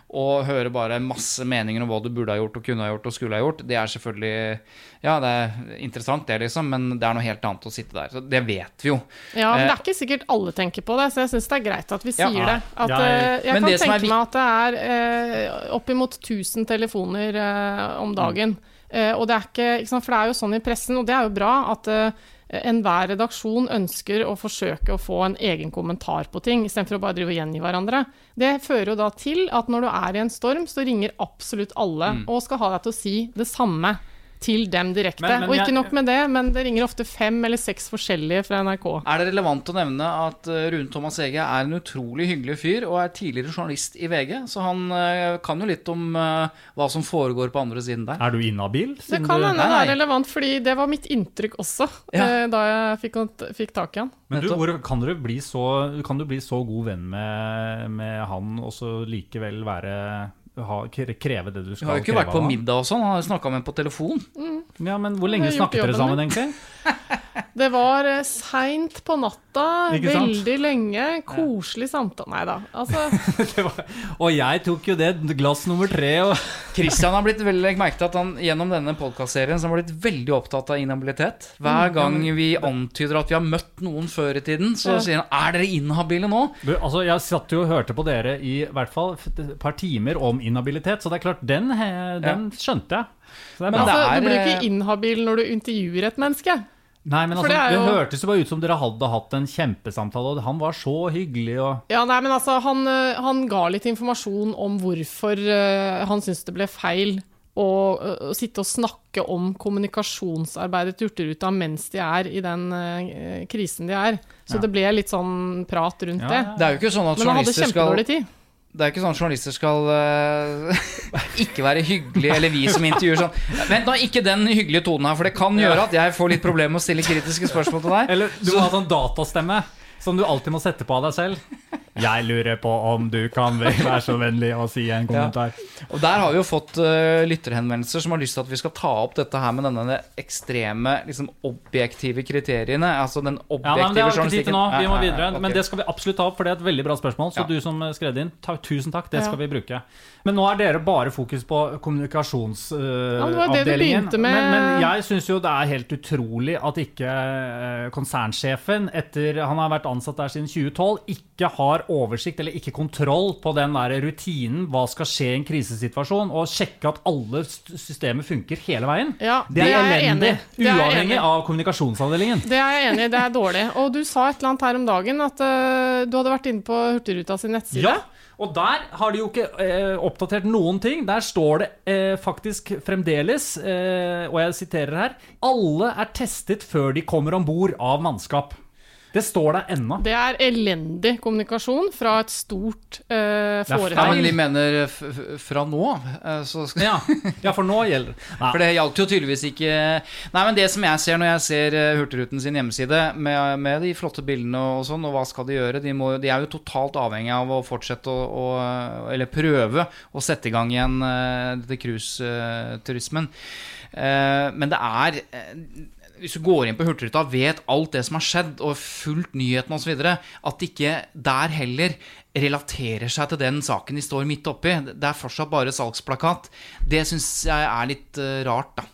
og høre bare masse meninger om hva du burde ha gjort og kunne ha gjort og skulle ha gjort, det er selvfølgelig Ja, det er interessant, det, liksom, men det er noe helt annet å sitte der. Så det vet vi jo. Ja, men det Eh, er ikke sikkert alle tenker på det, så jeg syns det er greit at vi Ja. sier det. At, Jeg- eh, jeg Men kan tenke meg at det er eh, oppimot 1000 telefoner eh, om dagen. Eh, og det er ikke, ikke sant, For det er jo sånn i pressen, og det er jo bra, at eh, eh, enhver redaksjon ønsker å forsøke å få en egen kommentar på ting, istedenfor å bare drive og gjengi hverandre. Det fører jo da til at når du er i en storm, så ringer absolutt alle Mm. og skal ha deg til å si det samme til dem direkte. Men- men og ikke nok med det, men det ringer ofte fem eller seks forskjellige fra NRK. Er det relevant å nevne at eh, Rune Thomas Ege er en utrolig hyggelig fyr og er tidligere journalist i VG, så han eh, kan jo litt om eh, hva som foregår på andre siden der. Er du inhabil? Det kan hende det er relevant, fordi det var mitt inntrykk også Ja. da jeg fikk, fikk tak i han. Men du, hvor, kan, du bli så, kan du bli så god venn med, med han, og så likevel være ha, kreve det du skal Vi skal har jo ikke vært på middag og sånn, han har snakka med ham på telefon. Ja, men hvor lenge snakket dere sammen, egentlig? Det var eh, seint på natta, veldig lenge, koselig samtale Nei da. Altså, var, og jeg tok jo det glass nummer tre og Christian har blitt veldig merket merke at han gjennom denne podkastserien har blitt veldig opptatt av inhabilitet. Hver gang vi antyder at vi har møtt noen før i tiden, så Ja. sier han 'er dere inhabile nå'? Altså, Jeg satt jo og hørte på dere i hvert fall et par timer om inhabilitet, så det er klart, den, den skjønte jeg. Det Men det altså er, du blir ikke inhabil når du intervjuer et menneske. Nei, men altså, det jo... det, hørtes jo bare ut som dere hadde hatt en kjempesamtale, og han var så hyggelig og Ja, nei, men altså, han, eh, han ga litt informasjon om hvorfor eh, han syntes det ble feil å, eh, å sitte og snakke om kommunikasjonsarbeidet til Hurtigruta mens de er i den krisen de er. Så Ja. det ble litt sånn prat rundt Ja, det. ja. Det er jo ikke sånn at Men han hadde kjempedårlig tid. Det er ikke sånn at journalister skal uh, ikke være hyggelige, eller vi som intervjuer sånn Vent nå, ikke den hyggelige tonen her, for det kan gjøre at jeg får litt problemer med å stille kritiske spørsmål til deg. Eller du må ha sånn datastemme som du alltid må sette på av deg selv. Jeg lurer på om du kan være så vennlig å si en kommentar. Og der har vi jo fått uh, lytterhenvendelser som har lyst til at vi skal ta opp dette her med denne ekstreme, liksom objektive kriteriene. Altså den Ja, nei, men objektive Det har vi ikke tid til nå. Vi må Ja, ja, ja, videre. ok. Men det skal vi absolutt ta opp, for det er et veldig bra spørsmål. Så Ja. du som skrev det inn, ta, tusen takk. Det Ja. skal vi bruke. Men nå er dere bare fokus på kommunikasjonsavdelingen. Ja, begynte med. Men, men jeg syns jo det er helt utrolig at ikke eh, konsernsjefen, etter han har vært ansatt der siden 2012, ikke har oversikt eller ikke kontroll på den der rutinen hva skal skje i en krisesituasjon, og sjekke at alle systemer funker hele veien. Ja, det er det elendig. Uavhengig er av kommunikasjonsavdelingen. Det er jeg enig i, det er dårlig. Og du sa et eller annet her om dagen at uh, du hadde vært inne på Hurtigruta sin nettside. Ja, og der har de jo ikke eh, oppdatert noen ting. Der står det eh, faktisk fremdeles, eh, og jeg siterer her Alle er testet før de kommer om bord av mannskap. Det står der ennå. Det er elendig kommunikasjon fra et stort uh, er Ja, men foretak. de mener f f fra nå eh, så skal Ja, ja, for nå gjelder det. Nei. For det gjaldt jo tydeligvis ikke Nei, men det som jeg ser når jeg ser eh, Hurtigruten sin hjemmeside, med, med de flotte bildene og sånn, og hva skal de gjøre? De, må, de er jo totalt avhengig av å fortsette å, å Eller prøve å sette i gang igjen uh, dette cruiseturismen. Uh, men det er eh, hvis du går inn på Hurtigruta vet alt det som har skjedd, og fulgt nyhetene osv., at det ikke der heller relaterer seg til den saken de står midt oppi. Det er fortsatt bare salgsplakat. Det syns jeg er litt eh, rart, da.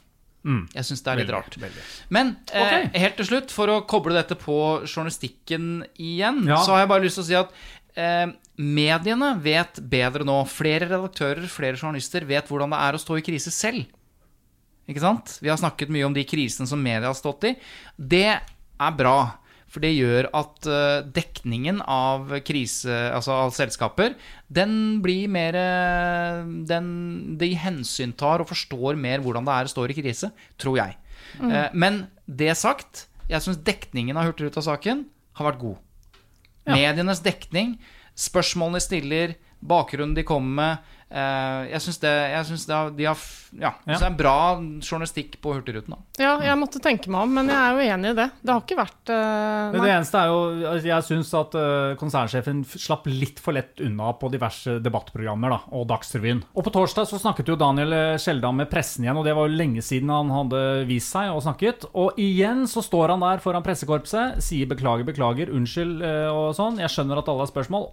Jeg syns det er litt Veldig, rart. veldig. Men eh, helt til slutt, for å koble dette på journalistikken igjen, Ja. så har jeg bare lyst til å si at eh, mediene vet bedre nå. Flere redaktører, flere journalister vet hvordan det er å stå i krise selv. Ikke sant? Vi har snakket mye om de krisene som media har stått i. Det er bra. For det gjør at eh, dekningen av krise, altså av selskaper, den blir mer eh, den, De hensyntar og forstår mer hvordan det er å stå i krise, tror jeg. Mm. Men det sagt, jeg syns dekningen av Hurtigruta-saken har vært god. Medienes dekning, spørsmålene de stiller, bakgrunnen de kommer med. Eh, jeg syns det, jeg synes det, har- de har, ja, ja, det er bra journalistikk på Hurtigruten. Da. Ja, jeg måtte tenke meg om, men jeg er jo enig i det. Det har ikke vært uh, det eneste er jo altså, Jeg syns at eh, konsernsjefen slapp litt for lett unna på diverse debattprogrammer da, og Dagsrevyen. Og på torsdag så snakket jo Daniel Skjeldam med pressen igjen, og det var jo lenge siden han hadde vist seg og snakket. Og igjen så står han der foran pressekorpset, sier beklager, beklager, unnskyld og sånn. Jeg skjønner at alle har spørsmål.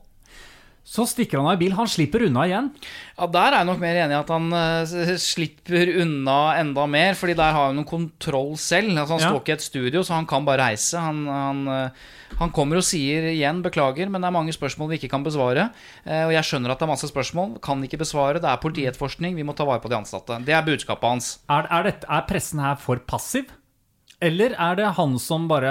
Så stikker han av i bil. Han slipper unna igjen. Ja, Der er jeg nok mer enig i at han uh, slipper unna enda mer, fordi der har han noen kontroll selv. Altså, han Ja. står ikke i et studio, så han kan bare reise. Han, han, uh, han kommer og sier igjen 'beklager', men det er mange spørsmål vi ikke kan besvare. Uh, Og jeg skjønner at det er masse spørsmål, kan ikke besvare. Det er politietterforskning, vi må ta vare på de ansatte. Det er budskapet hans. Er, er, dette, er pressen her for passiv? Eller er det han som bare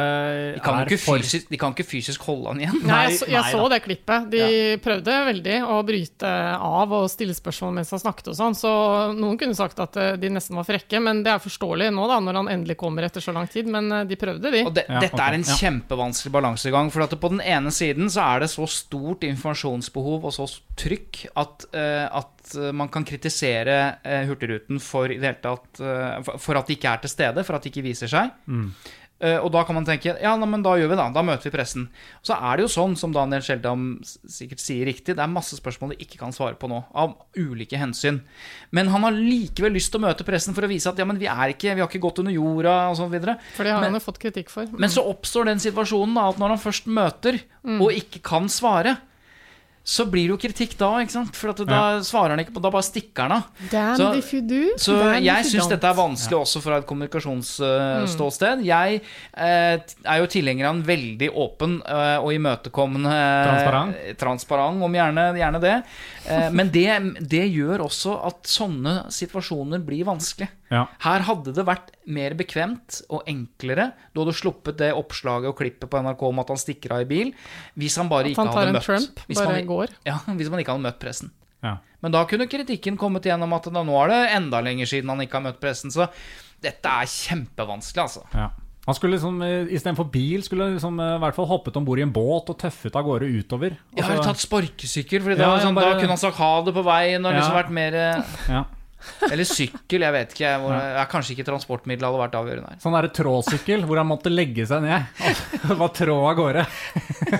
De kan, er ikke for fysisk, de kan ikke fysisk holde han igjen. Nei, jeg, så, jeg nei så det klippet. De prøvde veldig å bryte av og stille spørsmål mens han snakket og sånn, så noen kunne sagt at eh, de nesten var frekke, men det er forståelig nå, da, når han endelig kommer etter så lang tid. Men eh, de prøvde, de. Og det, Ja, dette okay. er en ja. kjempevanskelig balansegang. For at på den ene siden så er det så stort informasjonsbehov og så trykk at, eh, at eh, man kan kritisere eh, Hurtigruten for, i det hele tatt, eh, for, at de ikke er til stede, for at de ikke viser seg. Eh, og da kan man tenke ja, nei, men da gjør vi det. Da møter vi pressen. Og så er det jo sånn, som Daniel Skjeldam sikkert sier riktig, det er masse spørsmål de ikke kan svare på nå, av ulike hensyn. Men han har likevel lyst til å møte pressen for å vise at ja, men vi er ikke, vi har ikke gått under jorda, og så videre. For det har Men- han jo fått kritikk for. men så oppstår den situasjonen da, at når han først møter og ikke kan svare, så blir det jo kritikk da, ikke sant? For at da svarer han ikke på, da bare stikker han av. Så- do, Så jeg syns dette er vanskelig også fra et kommunikasjonsståsted. Jeg uh, er jo tilhenger av en veldig åpen uh, og imøtekommende Transparent. Transparent, om gjerne, gjerne det. Eh, men det, det gjør også at sånne situasjoner blir vanskelig. Ja. Her hadde det vært mer bekvemt og enklere. Du hadde sluppet det oppslaget og klippet på NRK om at han stikker av i bil, hvis han bare ikke han hadde møtt Trump, hvis bare man, går. Ja, hvis man ikke hadde møtt pressen. Ja. Men da kunne kritikken kommet gjennom at da, nå er det enda lenger siden han ikke har møtt pressen. Så dette er kjempevanskelig, altså. Ja. Han skulle liksom, eh, Istedenfor bil skulle han liksom, eh, i hvert fall hoppet om bord i en båt og tøffet av gårde utover. Jeg har jo Altså, tatt sparkesykkel, Fordi Ja, da, sånn, bare- da kunne han sagt ha det på veien. Og liksom Ja. vært mer eh, ja. Eller sykkel, jeg vet ikke. Hvor, ja, kanskje ikke transportmiddel hadde vært avgjørende her. Sånn derre tråsykkel hvor han måtte legge seg ned. Det var trå av gårde.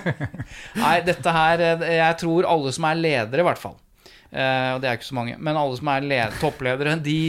Nei, dette her eh, Jeg tror alle som er ledere, i hvert fall. Uh, og det er ikke så mange. Men alle som er led toppledere, de,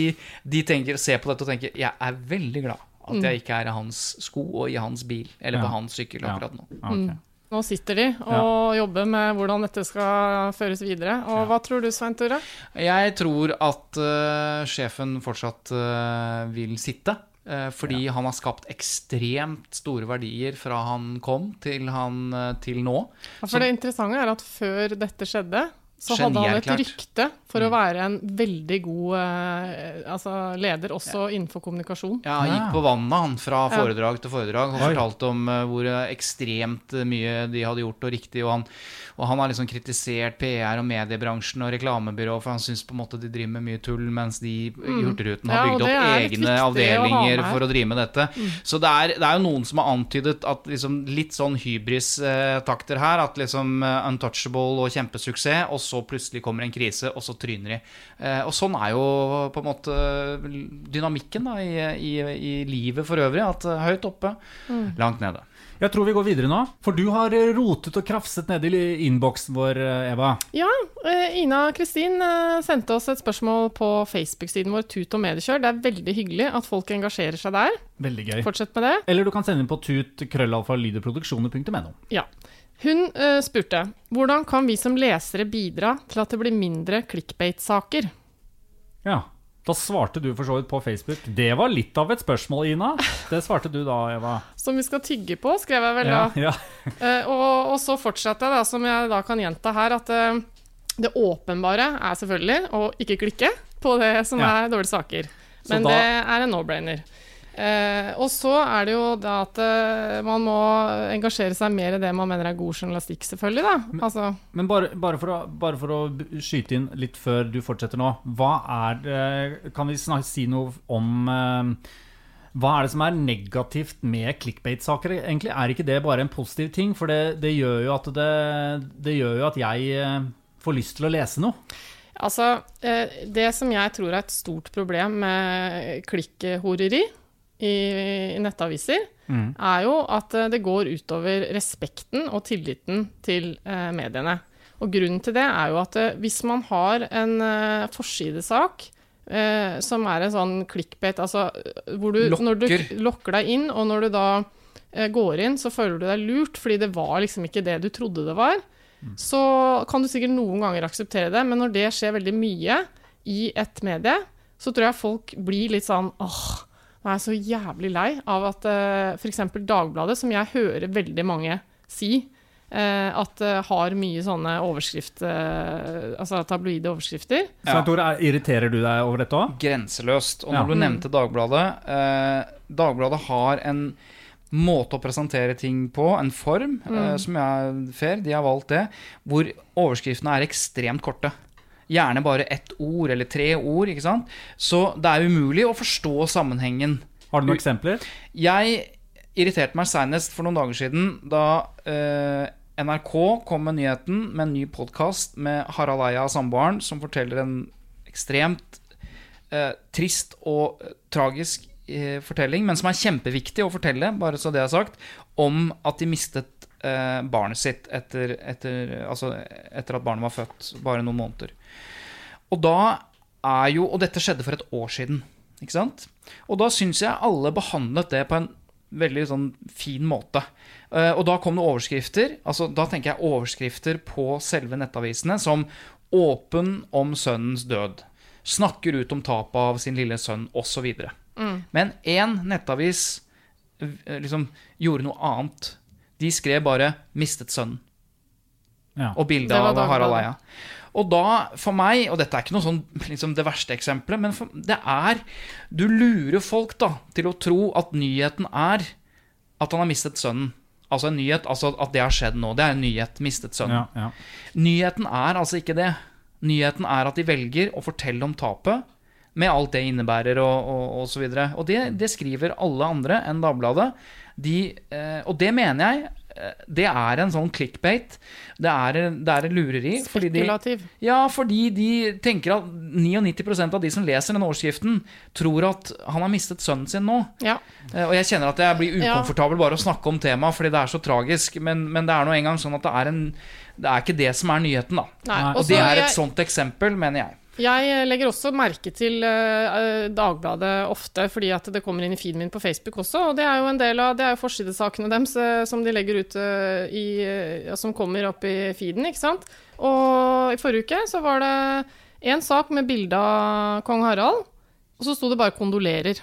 de tenker, ser på dette og tenker Jeg er veldig glad at jeg ikke er i hans sko og i hans bil. Eller Ja. på hans sykkel akkurat nå. Ok. Nå sitter de og jobber med hvordan dette skal føres videre. Og hva tror du, Svein Tore? Jeg tror at uh, sjefen fortsatt uh, vil sitte. Uh, fordi han har skapt ekstremt store verdier fra han kom til, han, til nå. Ja, For det interessante er at før dette skjedde, så hadde han et rykte for å være en veldig god eh, altså leder også innenfor kommunikasjon. Ja, han gikk på vannet han fra Ja. foredrag til foredrag og fortalte om eh, hvor eh, ekstremt eh, mye de hadde gjort og riktig. Og han, og han har liksom kritisert PR og mediebransjen og reklamebyrå, for han syns på en måte de driver med mye tull, mens de i Hurtigruten har Mm. Ja, bygd opp egne avdelinger å. Mm. for å drive med dette. Så det er, det er jo noen som har antydet at liksom litt sånn hybris-takter her. At liksom eh, untouchable og kjempesuksess, og så plutselig kommer en krise, og så tryner i. Eh, Og sånn er jo på en måte dynamikken da, i, i, i livet for øvrig. At eh, høyt oppe, Mm. langt nede. Jeg tror vi går videre nå. For du har eh, rotet og krafset nedi innboksen vår, Eva. Ja, Ina Kristin sendte oss et spørsmål på Facebook-siden vår Tut og mediekjør. Det er veldig hyggelig at folk engasjerer seg der. Veldig gøy. Fortsett med det. Eller du kan sende inn på tut-krøllalfa-lydeproduksjoner.no. Ja. Hun uh, spurte hvordan kan vi som lesere bidra til at det blir mindre clickbait-saker. Ja. Da svarte du for så vidt på Facebook. Det var litt av et spørsmål, Ina. Det svarte du da, Eva. Som vi skal tygge på, skrev jeg vel da. ja. Eh, og, og så fortsatte jeg, da, som jeg da kan gjenta her, at uh, det åpenbare er selvfølgelig å ikke klikke på det som Ja. er dårlige saker. Men da- det er en no-brainer. Eh, og så er det jo da at eh, man må engasjere seg mer i det man mener er god journalistikk, selvfølgelig. da. Altså, Men bare, bare, for å, bare for å skyte inn litt før du fortsetter nå. Hva er Kan vi snak, si noe om eh, Hva er det som er negativt med clickbait-saker? Egentlig Er ikke det bare en positiv ting? For det, det gjør jo at det, det gjør jo at jeg eh, får lyst til å lese noe. altså Det som jeg tror er et stort problem med klikkhoreri i, nettaviser, nettaviser, er jo at eh, det går utover respekten og tilliten til eh, mediene. Og grunnen til det er jo at eh, hvis man har en forsidesak eh, som er en sånn clickbait, altså hvor du når du Lokker. deg inn, og når du da går inn, så føler du deg lurt, fordi det var liksom ikke det du trodde det var, så kan du sikkert noen ganger akseptere det, men når det skjer veldig mye i et medie, så tror jeg folk blir litt sånn åh, nå er jeg så jævlig lei av at uh, f.eks. Dagbladet, som jeg hører veldig mange si, eh, at det har mye sånne overskrift, eh, altså tabloide overskrifter. Svein Tore, er- irriterer du deg over dette òg? Grenseløst. Og Ja. når du nevnte Dagbladet eh, Dagbladet har en måte å presentere ting på, en form, eh, som jeg fair, de har valgt det, hvor overskriftene er ekstremt korte. Gjerne bare ett ord eller tre ord. ikke sant? Så det er umulig å forstå sammenhengen. Har du noen eksempler? Jeg irriterte meg senest for noen dager siden da eh, NRK kom med nyheten med en ny podkast med Harald Eia, samboeren, som forteller en ekstremt eh, trist og tragisk eh, fortelling, men som er kjempeviktig å fortelle, bare så det er sagt, om at de mistet eh, barnet sitt etter, etter, altså, etter at barnet var født, bare noen måneder. Og da er jo Og dette skjedde for et år siden, ikke sant? Og da syns jeg alle behandlet det på en veldig sånn fin måte. Eh, og da kom det overskrifter. altså Da tenker jeg overskrifter på selve nettavisene som 'Åpen om sønnens død'. 'Snakker ut om tapet av sin lille sønn', osv. Mm. Men én nettavis eh, liksom gjorde noe annet. De skrev bare 'mistet sønnen' Ja. og bilde av Harald. Eia. Og da, for meg, og dette er ikke noe sånn liksom det verste eksempelet, men for, det er Du lurer folk da til å tro at nyheten er at han har mistet sønnen. Altså en nyhet, altså at det har skjedd nå. Det er en nyhet. Mistet sønnen. Ja, ja. Nyheten er altså ikke det. Nyheten er at de velger å fortelle om tapet, med alt det innebærer og, og, og så videre. Og det, det skriver alle andre enn Dagbladet. De, eh, og det mener jeg eh, det er en sånn clickbait. Det er, det er en lureri. fordi de- ja, fordi de tenker at 99 av de som leser den overskriften, tror at han har mistet sønnen sin nå. Ja. Eh, Og jeg kjenner at jeg blir ukomfortabel bare å snakke om temaet, fordi det er så tragisk. Men, men det er nå engang sånn at det er en Det er ikke det som er nyheten, da. Nei. Og det er et sånt eksempel, mener jeg. Jeg legger også merke til eh, Dagbladet ofte, fordi at det kommer inn i feeden min på Facebook også. Og det er jo en del av det er jo forsidesakene deres eh, som de legger ut eh, i eh, Som kommer opp i feeden, ikke sant. Og i forrige uke så var det en sak med bilde av kong Harald, og så sto det bare 'kondolerer'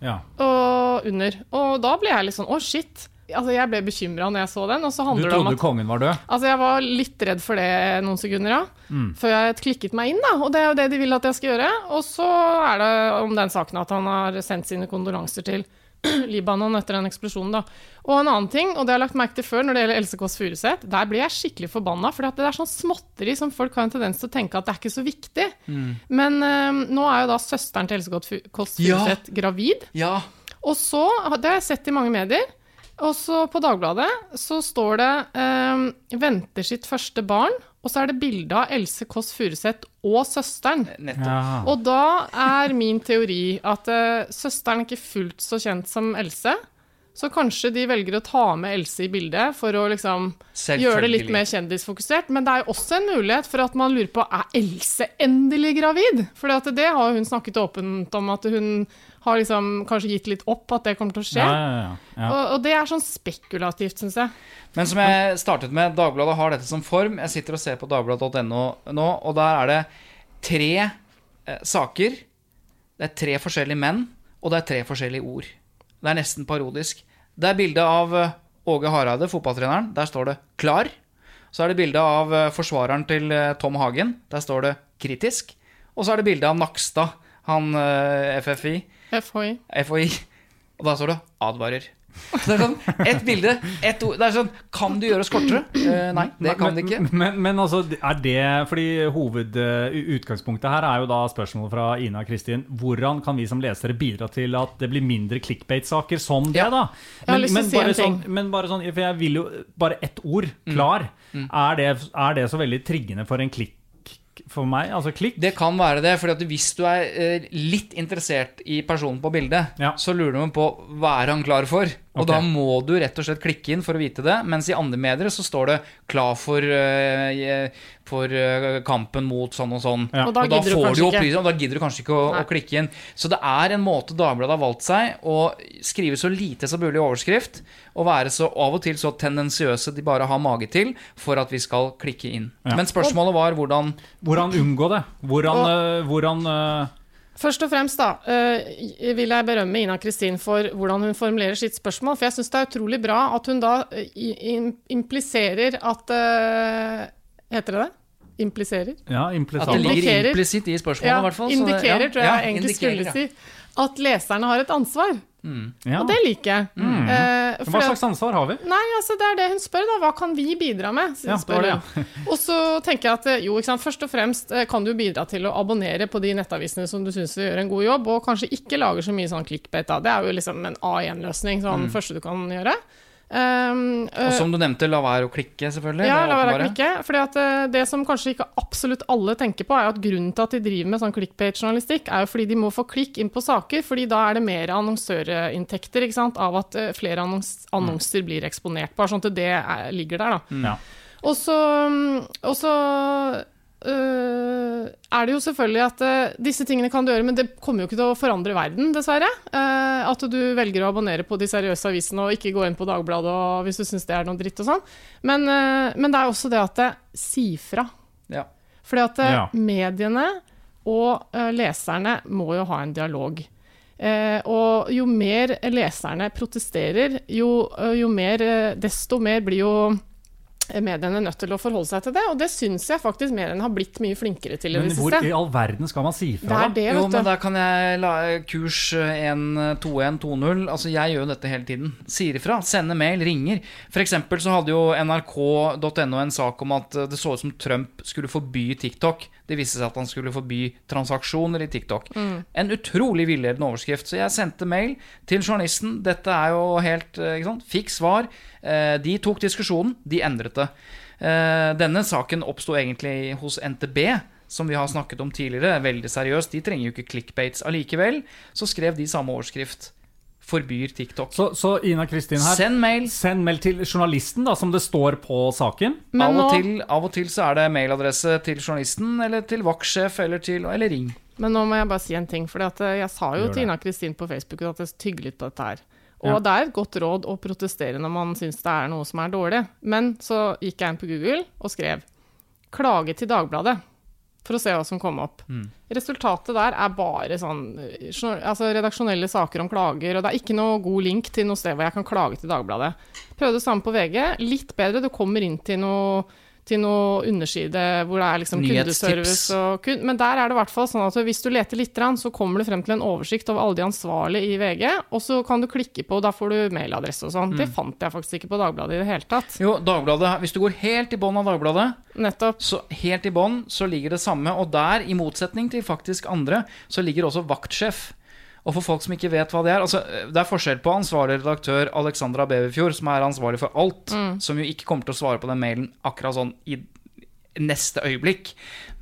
ja. og under. Og da ble jeg litt sånn 'å, shit'. Altså, jeg ble bekymra når jeg så den. Og så Du handler det om trodde at kongen var død? Altså, jeg var litt redd for det noen sekunder, ja. Mm. Før jeg klikket meg inn, da. Og det er jo det de vil at jeg skal gjøre. Og så er det om den saken at han har sendt sine kondolanser til Libanon etter den eksplosjonen, da. Og en annen ting, og det har jeg lagt merke til før når det gjelder Else Kåss Furuseth, der blir jeg skikkelig forbanna. For det er sånn småtteri som folk har en tendens til å tenke at det er ikke så viktig. Men eh, nå er jo da søsteren til Else Kåss Ja. Gravid. Ja. Og så, det har jeg sett i mange medier, og så på Dagbladet så står det eh, 'venter sitt første barn', og så er det bilde av Else Kåss Furuseth og søsteren. Nettopp. Ja. Og da er min teori at eh, søsteren er ikke fullt så kjent som Else. Så kanskje de velger å ta med Else i bildet for å liksom gjøre det litt mer kjendisfokusert. Men det er jo også en mulighet for at man lurer på er Else endelig gravid? For det har hun snakket åpent om, at hun har liksom kanskje gitt litt opp at det kommer til å skje. Ja, ja, ja. ja. Og, og det er sånn spekulativt, syns jeg. Men som jeg startet med, Dagbladet har dette som form. Jeg sitter og ser på dagbladet.no nå, og der er det tre eh, saker. Det er tre forskjellige menn, og det er tre forskjellige ord. Det er nesten parodisk. Det er bilde av eh, Åge Hareide, fotballtreneren. Der står det 'klar'. Så er det bilde av eh, forsvareren til eh, Tom Hagen. Der står det 'kritisk'. Og så er det bilde av Nakstad, han eh, FFI. FHI. FHI. Og da står det 'advarer'. Det er sånn, Ett bilde, ett ord. Det er sånn Kan du gjøres kortere? Eh, nei, det kan det ikke. Men, men, men altså, er det Fordi hovedutgangspunktet her er jo da spørsmålet fra Ina og Kristin. Hvordan kan vi som lesere bidra til at det blir mindre clickbait-saker som det, Ja. da? Men, men, bare sånn, men bare sånn For jeg vil jo Bare ett ord. Mm. Klar. Er, det, er det så veldig triggende for en klikk for meg? Altså klikk? Det kan være det, fordi hvis du er eh, litt interessert i personen på bildet, Ja. så lurer du på hva er han klar for. Og okay. da må du rett og slett klikke inn for å vite det. Mens i andre medier så står det 'klar for, uh, for eh, kampen mot sånn og sånn'. Ja. Og da du får kanskje du ikke. og da gidder du kanskje ikke å, å klikke inn. Så det er en måte Dagbladet har valgt seg å skrive så lite som mulig overskrift, og være så av og til så tendensiøse de bare har mage til, for at vi skal klikke inn. Ja. Men spørsmålet var hvordan Hvordan unngå det? Hvordan, Og- øh, hvordan øh, Først og fremst da, eh, vil jeg berømme Ina Kristin for hvordan hun formulerer sitt spørsmål. For jeg syns det er utrolig bra at hun da eh, impliserer at eh, Heter det det? Impliserer? Ja, At det ligger implisitt i spørsmålet, Ja, i hvert fall. så indikerer, ja, tror jeg ja, egentlig skulle ja. si. At leserne har et ansvar. Ja. Og det liker jeg. Eh, Hva slags ansvar har vi? Nei, altså det er det hun spør, da. Hva kan vi bidra med? Ja, det hun. Og så tenker jeg at eh, jo, først og fremst eh, kan du bidra til å abonnere på de nettavisene som du syns gjør en god jobb, og kanskje ikke lager så mye sånn clickbait. Da. Det er jo liksom en A1-løsning, sånn første du kan gjøre. Um, Og eh, som du nevnte, la være å klikke, selvfølgelig. ja, la være å klikke. Fordi at uh, det som kanskje ikke absolutt alle tenker på, er at grunnen til at de driver med sånn clickbait-journalistikk, er jo fordi de må få klikk inn på saker, fordi da er det mer annonsørinntekter ikke sant, av at uh, flere annons annonser blir eksponert. Bare sånn at det er, ligger der, da. Ja. Og så, øh, er det jo selvfølgelig at uh, disse tingene kan du gjøre, men det kommer jo ikke til å forandre verden, dessverre. Uh, at du velger å abonnere på de seriøse avisene og ikke gå inn på Dagbladet og, hvis du syns det er noe dritt og sånn. Men, men det er også det at det si fra. Ja. Fordi at Ja. mediene og leserne må jo ha en dialog. Eh, og jo mer leserne protesterer, jo, jo mer, desto mer blir jo mediene nødt til å forholde seg til det, og det syns jeg faktisk mer enn har blitt mye flinkere til i Men hvor i all verden skal man si Det fra, er da? det, Jo, men da kan jeg la kurs 1-2-1-2-0. Altså, jeg gjør jo dette hele tiden. Sier ifra. Sender mail, ringer. For eksempel så hadde jo nrk.no en sak om at det så ut som Trump skulle forby TikTok. Det viste seg at han skulle forby transaksjoner i TikTok. En utrolig villedende overskrift. Så jeg sendte mail til journalisten. Dette er jo helt eh, ikke sant? Fikk svar. Eh, De tok diskusjonen. De endret det. Eh, Denne saken oppsto egentlig hos NTB som vi har snakket om tidligere, veldig seriøst. De trenger jo ikke clickbaits allikevel. Så skrev de samme overskrift. Forbyr TikTok. Så, så Ina Kristin her, Send mail. send mail til journalisten, da, som det står på saken. Men Av og, til, av og til så er det mailadresse til journalisten, eller til vaktsjef, eller, til, eller ring. men nå må jeg bare si en ting, for jeg sa jo Gjør til. Ina Kristin på Facebook at jeg tygger litt på dette her. Og Ja. det er et godt råd å protestere når man syns det er noe som er dårlig. Men så gikk jeg inn på Google og skrev 'klage til Dagbladet' for å se hva som kom opp. Mm. Resultatet der er bare sånn eh, altså redaksjonelle saker om klager, og det er ikke noe god link til noe sted hvor jeg kan klage til Dagbladet. Prøvde det samme på VG. Litt bedre. Du kommer inn til noe til noe underside hvor det er liksom kundeservice og kun Men der er det i hvert fall sånn at hvis du leter litt, så kommer du frem til en oversikt over alle de ansvarlige i VG, og så kan du klikke på, da får du mailadresse og sånn. Det fant jeg faktisk ikke på Dagbladet i det hele tatt. Jo, Dagbladet, Hvis du går helt i bånn av Dagbladet, Nettopp. så helt i bånn så ligger det samme. Og der, i motsetning til faktisk andre, så ligger også vaktsjef. Og for folk som ikke vet hva det er altså, Det er forskjell på ansvarlig redaktør Alexandra Beverfjord, som er ansvarlig for alt, som jo ikke kommer til å svare på den mailen akkurat sånn i neste øyeblikk.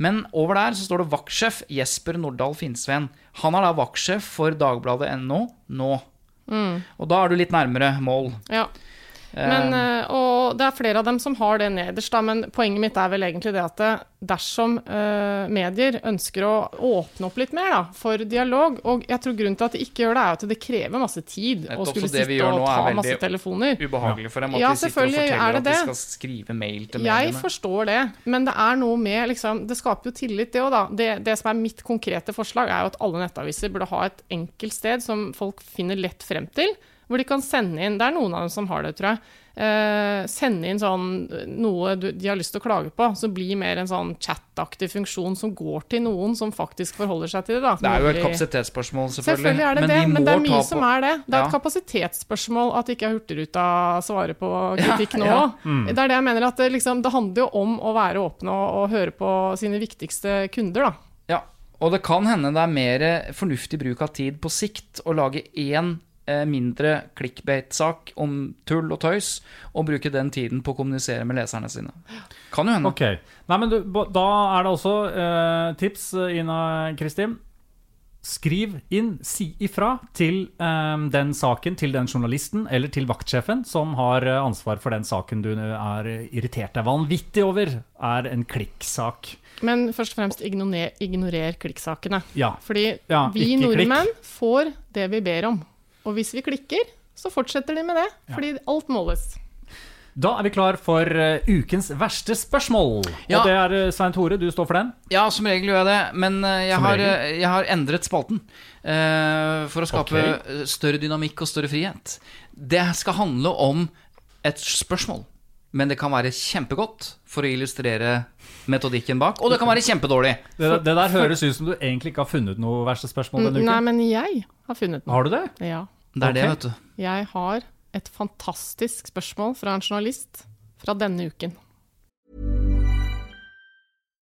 Men over der så står det vaktsjef Jesper Nordahl Finnsveen. Han er da vaktsjef for Dagbladet.no nå. Og da er du litt nærmere mål. Ja. Men, eh, og det er flere av dem som har det nederst, da, men poenget mitt er vel egentlig det at dersom uh, medier ønsker å åpne opp litt mer da, for dialog, og jeg tror grunnen til at de ikke gjør det, er at det krever masse tid å skulle sitte og ta masse telefoner. Ubehagelig for dem at Ja, de sitter og er forteller det at de skal skrive mail til Jeg forstår det, men det er noe med liksom, Det skaper jo tillit, det òg, da. Det, det som er mitt konkrete forslag, er jo at alle nettaviser burde ha et enkelt sted som folk finner lett frem til, hvor de kan sende inn Det er noen av dem som har det, tror jeg. Eh, sende inn sånn noe du, de har lyst til å klage på, så blir mer en sånn chat-aktig funksjon som går til noen som faktisk forholder seg til det. Da. Det er jo et kapasitetsspørsmål, selvfølgelig. Selvfølgelig er det det, de men det er mye som er det. Det er Ja. et kapasitetsspørsmål at ikke Hurtigruta svarer på kritikk nå. ja. Det er det jeg mener, at det, liksom, det handler jo om å være åpne og, og høre på sine viktigste kunder, da. Ja, og det kan hende det er mer fornuftig bruk av tid på sikt å lage én eh, mindre clickbait-sak om tull og tøys, og bruke den tiden på å kommunisere med leserne sine. Kan jo hende. Okay. Nei, men du, da er det også eh, tips, eh, Ina Kristin. Skriv inn, si ifra til eh, den saken, til den journalisten eller til vaktsjefen som har eh, ansvar for den saken du er irritert deg vanvittig over, er en klikksak. Men først og fremst ignorer, ignorer klikksakene. Ja. Fordi Ja, vi nordmenn klikk. får det vi ber om. Og hvis vi klikker, så fortsetter de med det. Fordi alt måles. Da er vi klar for eh, ukens verste spørsmål. Ja. Og det er eh, Svein Tore, du står for den. Ja, som regel gjør jeg det, men eh, jeg har, jeg har endret spalten. uh, for å skape Ok. eh, større dynamikk og større frihet. Det skal handle om et spørsmål. Men det kan være kjempegodt for å illustrere metodikken bak. Og det kan være kjempedårlig. Det, det der høres ut som du egentlig ikke har funnet noe verste spørsmål denne uken. Nei, men jeg har funnet noe. Har du det? Ja. Det er det, vet du. Jeg har et fantastisk spørsmål fra en journalist fra denne uken.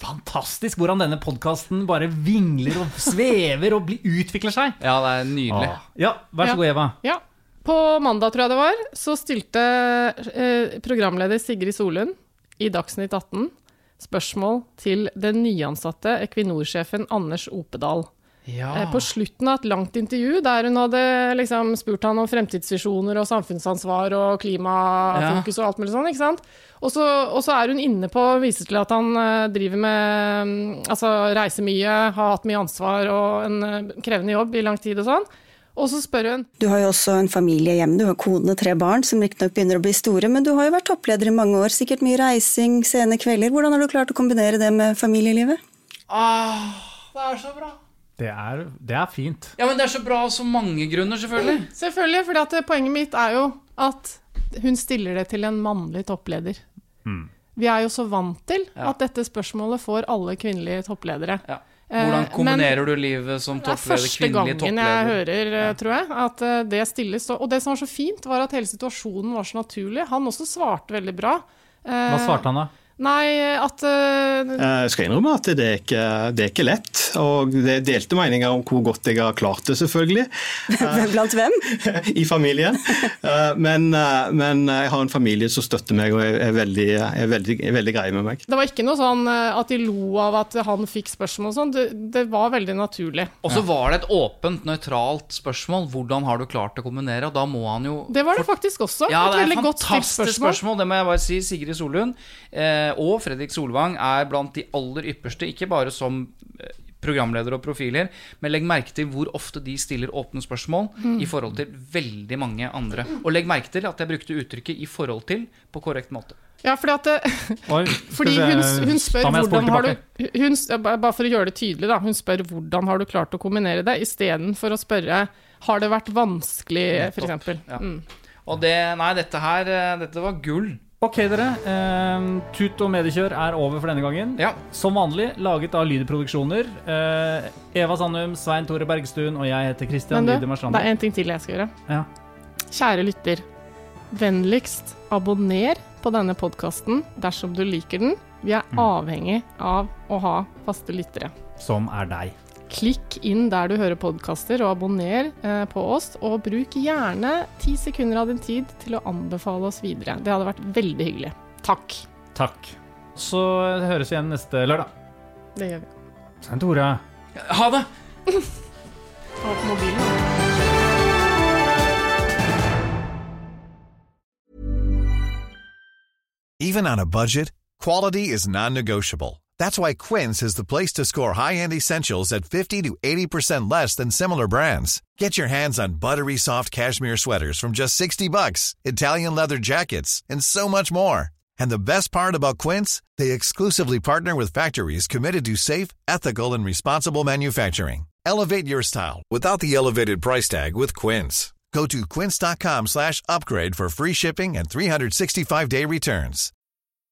Fantastisk hvordan denne podkasten bare vingler og svever og blir, utvikler seg. Ja, det er nydelig. Ah. Ja, vær så god, Eva. Ja. På mandag, tror jeg det var, så stilte eh, programleder Sigrid Solund i Dagsnytt 18 spørsmål til den nyansatte Equinor-sjefen Anders Opedal. Ja. Eh, På slutten av et langt intervju der hun hadde liksom spurt han om fremtidsvisjoner og samfunnsansvar og klimafokus og alt mulig sånn, ikke sant? Og så, og så er hun inne på og viser til at han eh, driver med mm, Altså reiser mye, har hatt mye ansvar og en eh, krevende jobb i lang tid og sånn. Og så spør hun Du har jo også en familie hjemme, du har kone og tre barn som riktignok begynner å bli store, men du har jo vært toppleder i mange år, sikkert mye reising, sene kvelder. Hvordan har du klart å kombinere det med familielivet? Ah, det er så bra. Det er, det er fint. Ja, men det er så bra av så mange grunner, selvfølgelig. Selvfølgelig, for poenget mitt er jo at hun stiller det til en mannlig toppleder. Mm. Vi er jo så vant til Ja. at dette spørsmålet får alle kvinnelige toppledere. Ja. Hvordan men kombinerer du livet som toppleder, kvinnelig toppleder? Det er første gangen jeg hører, ja. tror jeg, at eh, det stilles. Og det som var så fint, var at hele situasjonen var så naturlig. Han også svarte veldig bra. Hva svarte han da? Nei, at eh, Jeg skal innrømme at det er ikke, det er ikke lett. Og det er delte meninger om hvor godt jeg har klart det, selvfølgelig. Blant hvem? I familien. Eh, Men, eh, men jeg har en familie som støtter meg og er, veldig, er, veldig, er veldig greie med meg. det var ikke noe sånn at de lo av at han fikk spørsmål og sånn. Det, det var veldig naturlig. Og så var det et åpent, nøytralt spørsmål. Hvordan har du klart å kombinere? Og da må han jo Det var det faktisk også. Ja, et det er veldig et godt fantastisk spørsmål. spørsmål. Det må jeg bare si. Sigrid Solund eh, og Fredrik Solvang er blant de aller ypperste, ikke bare som eh, programledere og profiler, men legg merke til hvor ofte de stiller åpne spørsmål Mm. i forhold til veldig mange andre. Og legg merke til at jeg brukte uttrykket 'i forhold til' på korrekt måte. Ja, fordi at det, Oi, Fordi hun, hun spør hvordan har du hun, Bare for å gjøre det tydelig, da. Hun spør hvordan har du klart å kombinere det, istedenfor å spørre har det vært vanskelig, f.eks. Ja. Mm. Og det Nei, dette her eh, Dette var gull. Ok, dere. Eh, tut og mediekjør er over for denne gangen. Som vanlig laget av Lydproduksjoner. Eh, Eva Sandum, Svein Tore Bergstuen og jeg heter Christian Men du, det er en ting til jeg skal gjøre. Ja. Kjære lytter. Vennligst abonner på denne podkasten dersom du liker den. Vi er Mm. avhengig av å ha faste lyttere. Som er deg. Klikk inn der du hører podkaster, og abonner eh, på oss. Og bruk gjerne ti sekunder av din tid til å anbefale oss videre. Det hadde vært veldig hyggelig. Takk. Takk. Så høres vi igjen neste lørdag. Det gjør vi. Send Tore. Ha det! Ta opp mobilen. Even on a budget, quality is non-negotiable. That's why Quince is the place to score high-end essentials at 50 to 80% less than similar brands. Get your hands on buttery soft cashmere sweaters from just 60 bucks, Italian leather jackets, and so much more. And the best part about Quince, they exclusively partner with factories committed to safe, ethical, and responsible manufacturing. Elevate your style without the elevated price tag with Quince. Go to quince.com slash upgrade for free shipping and 365-day returns.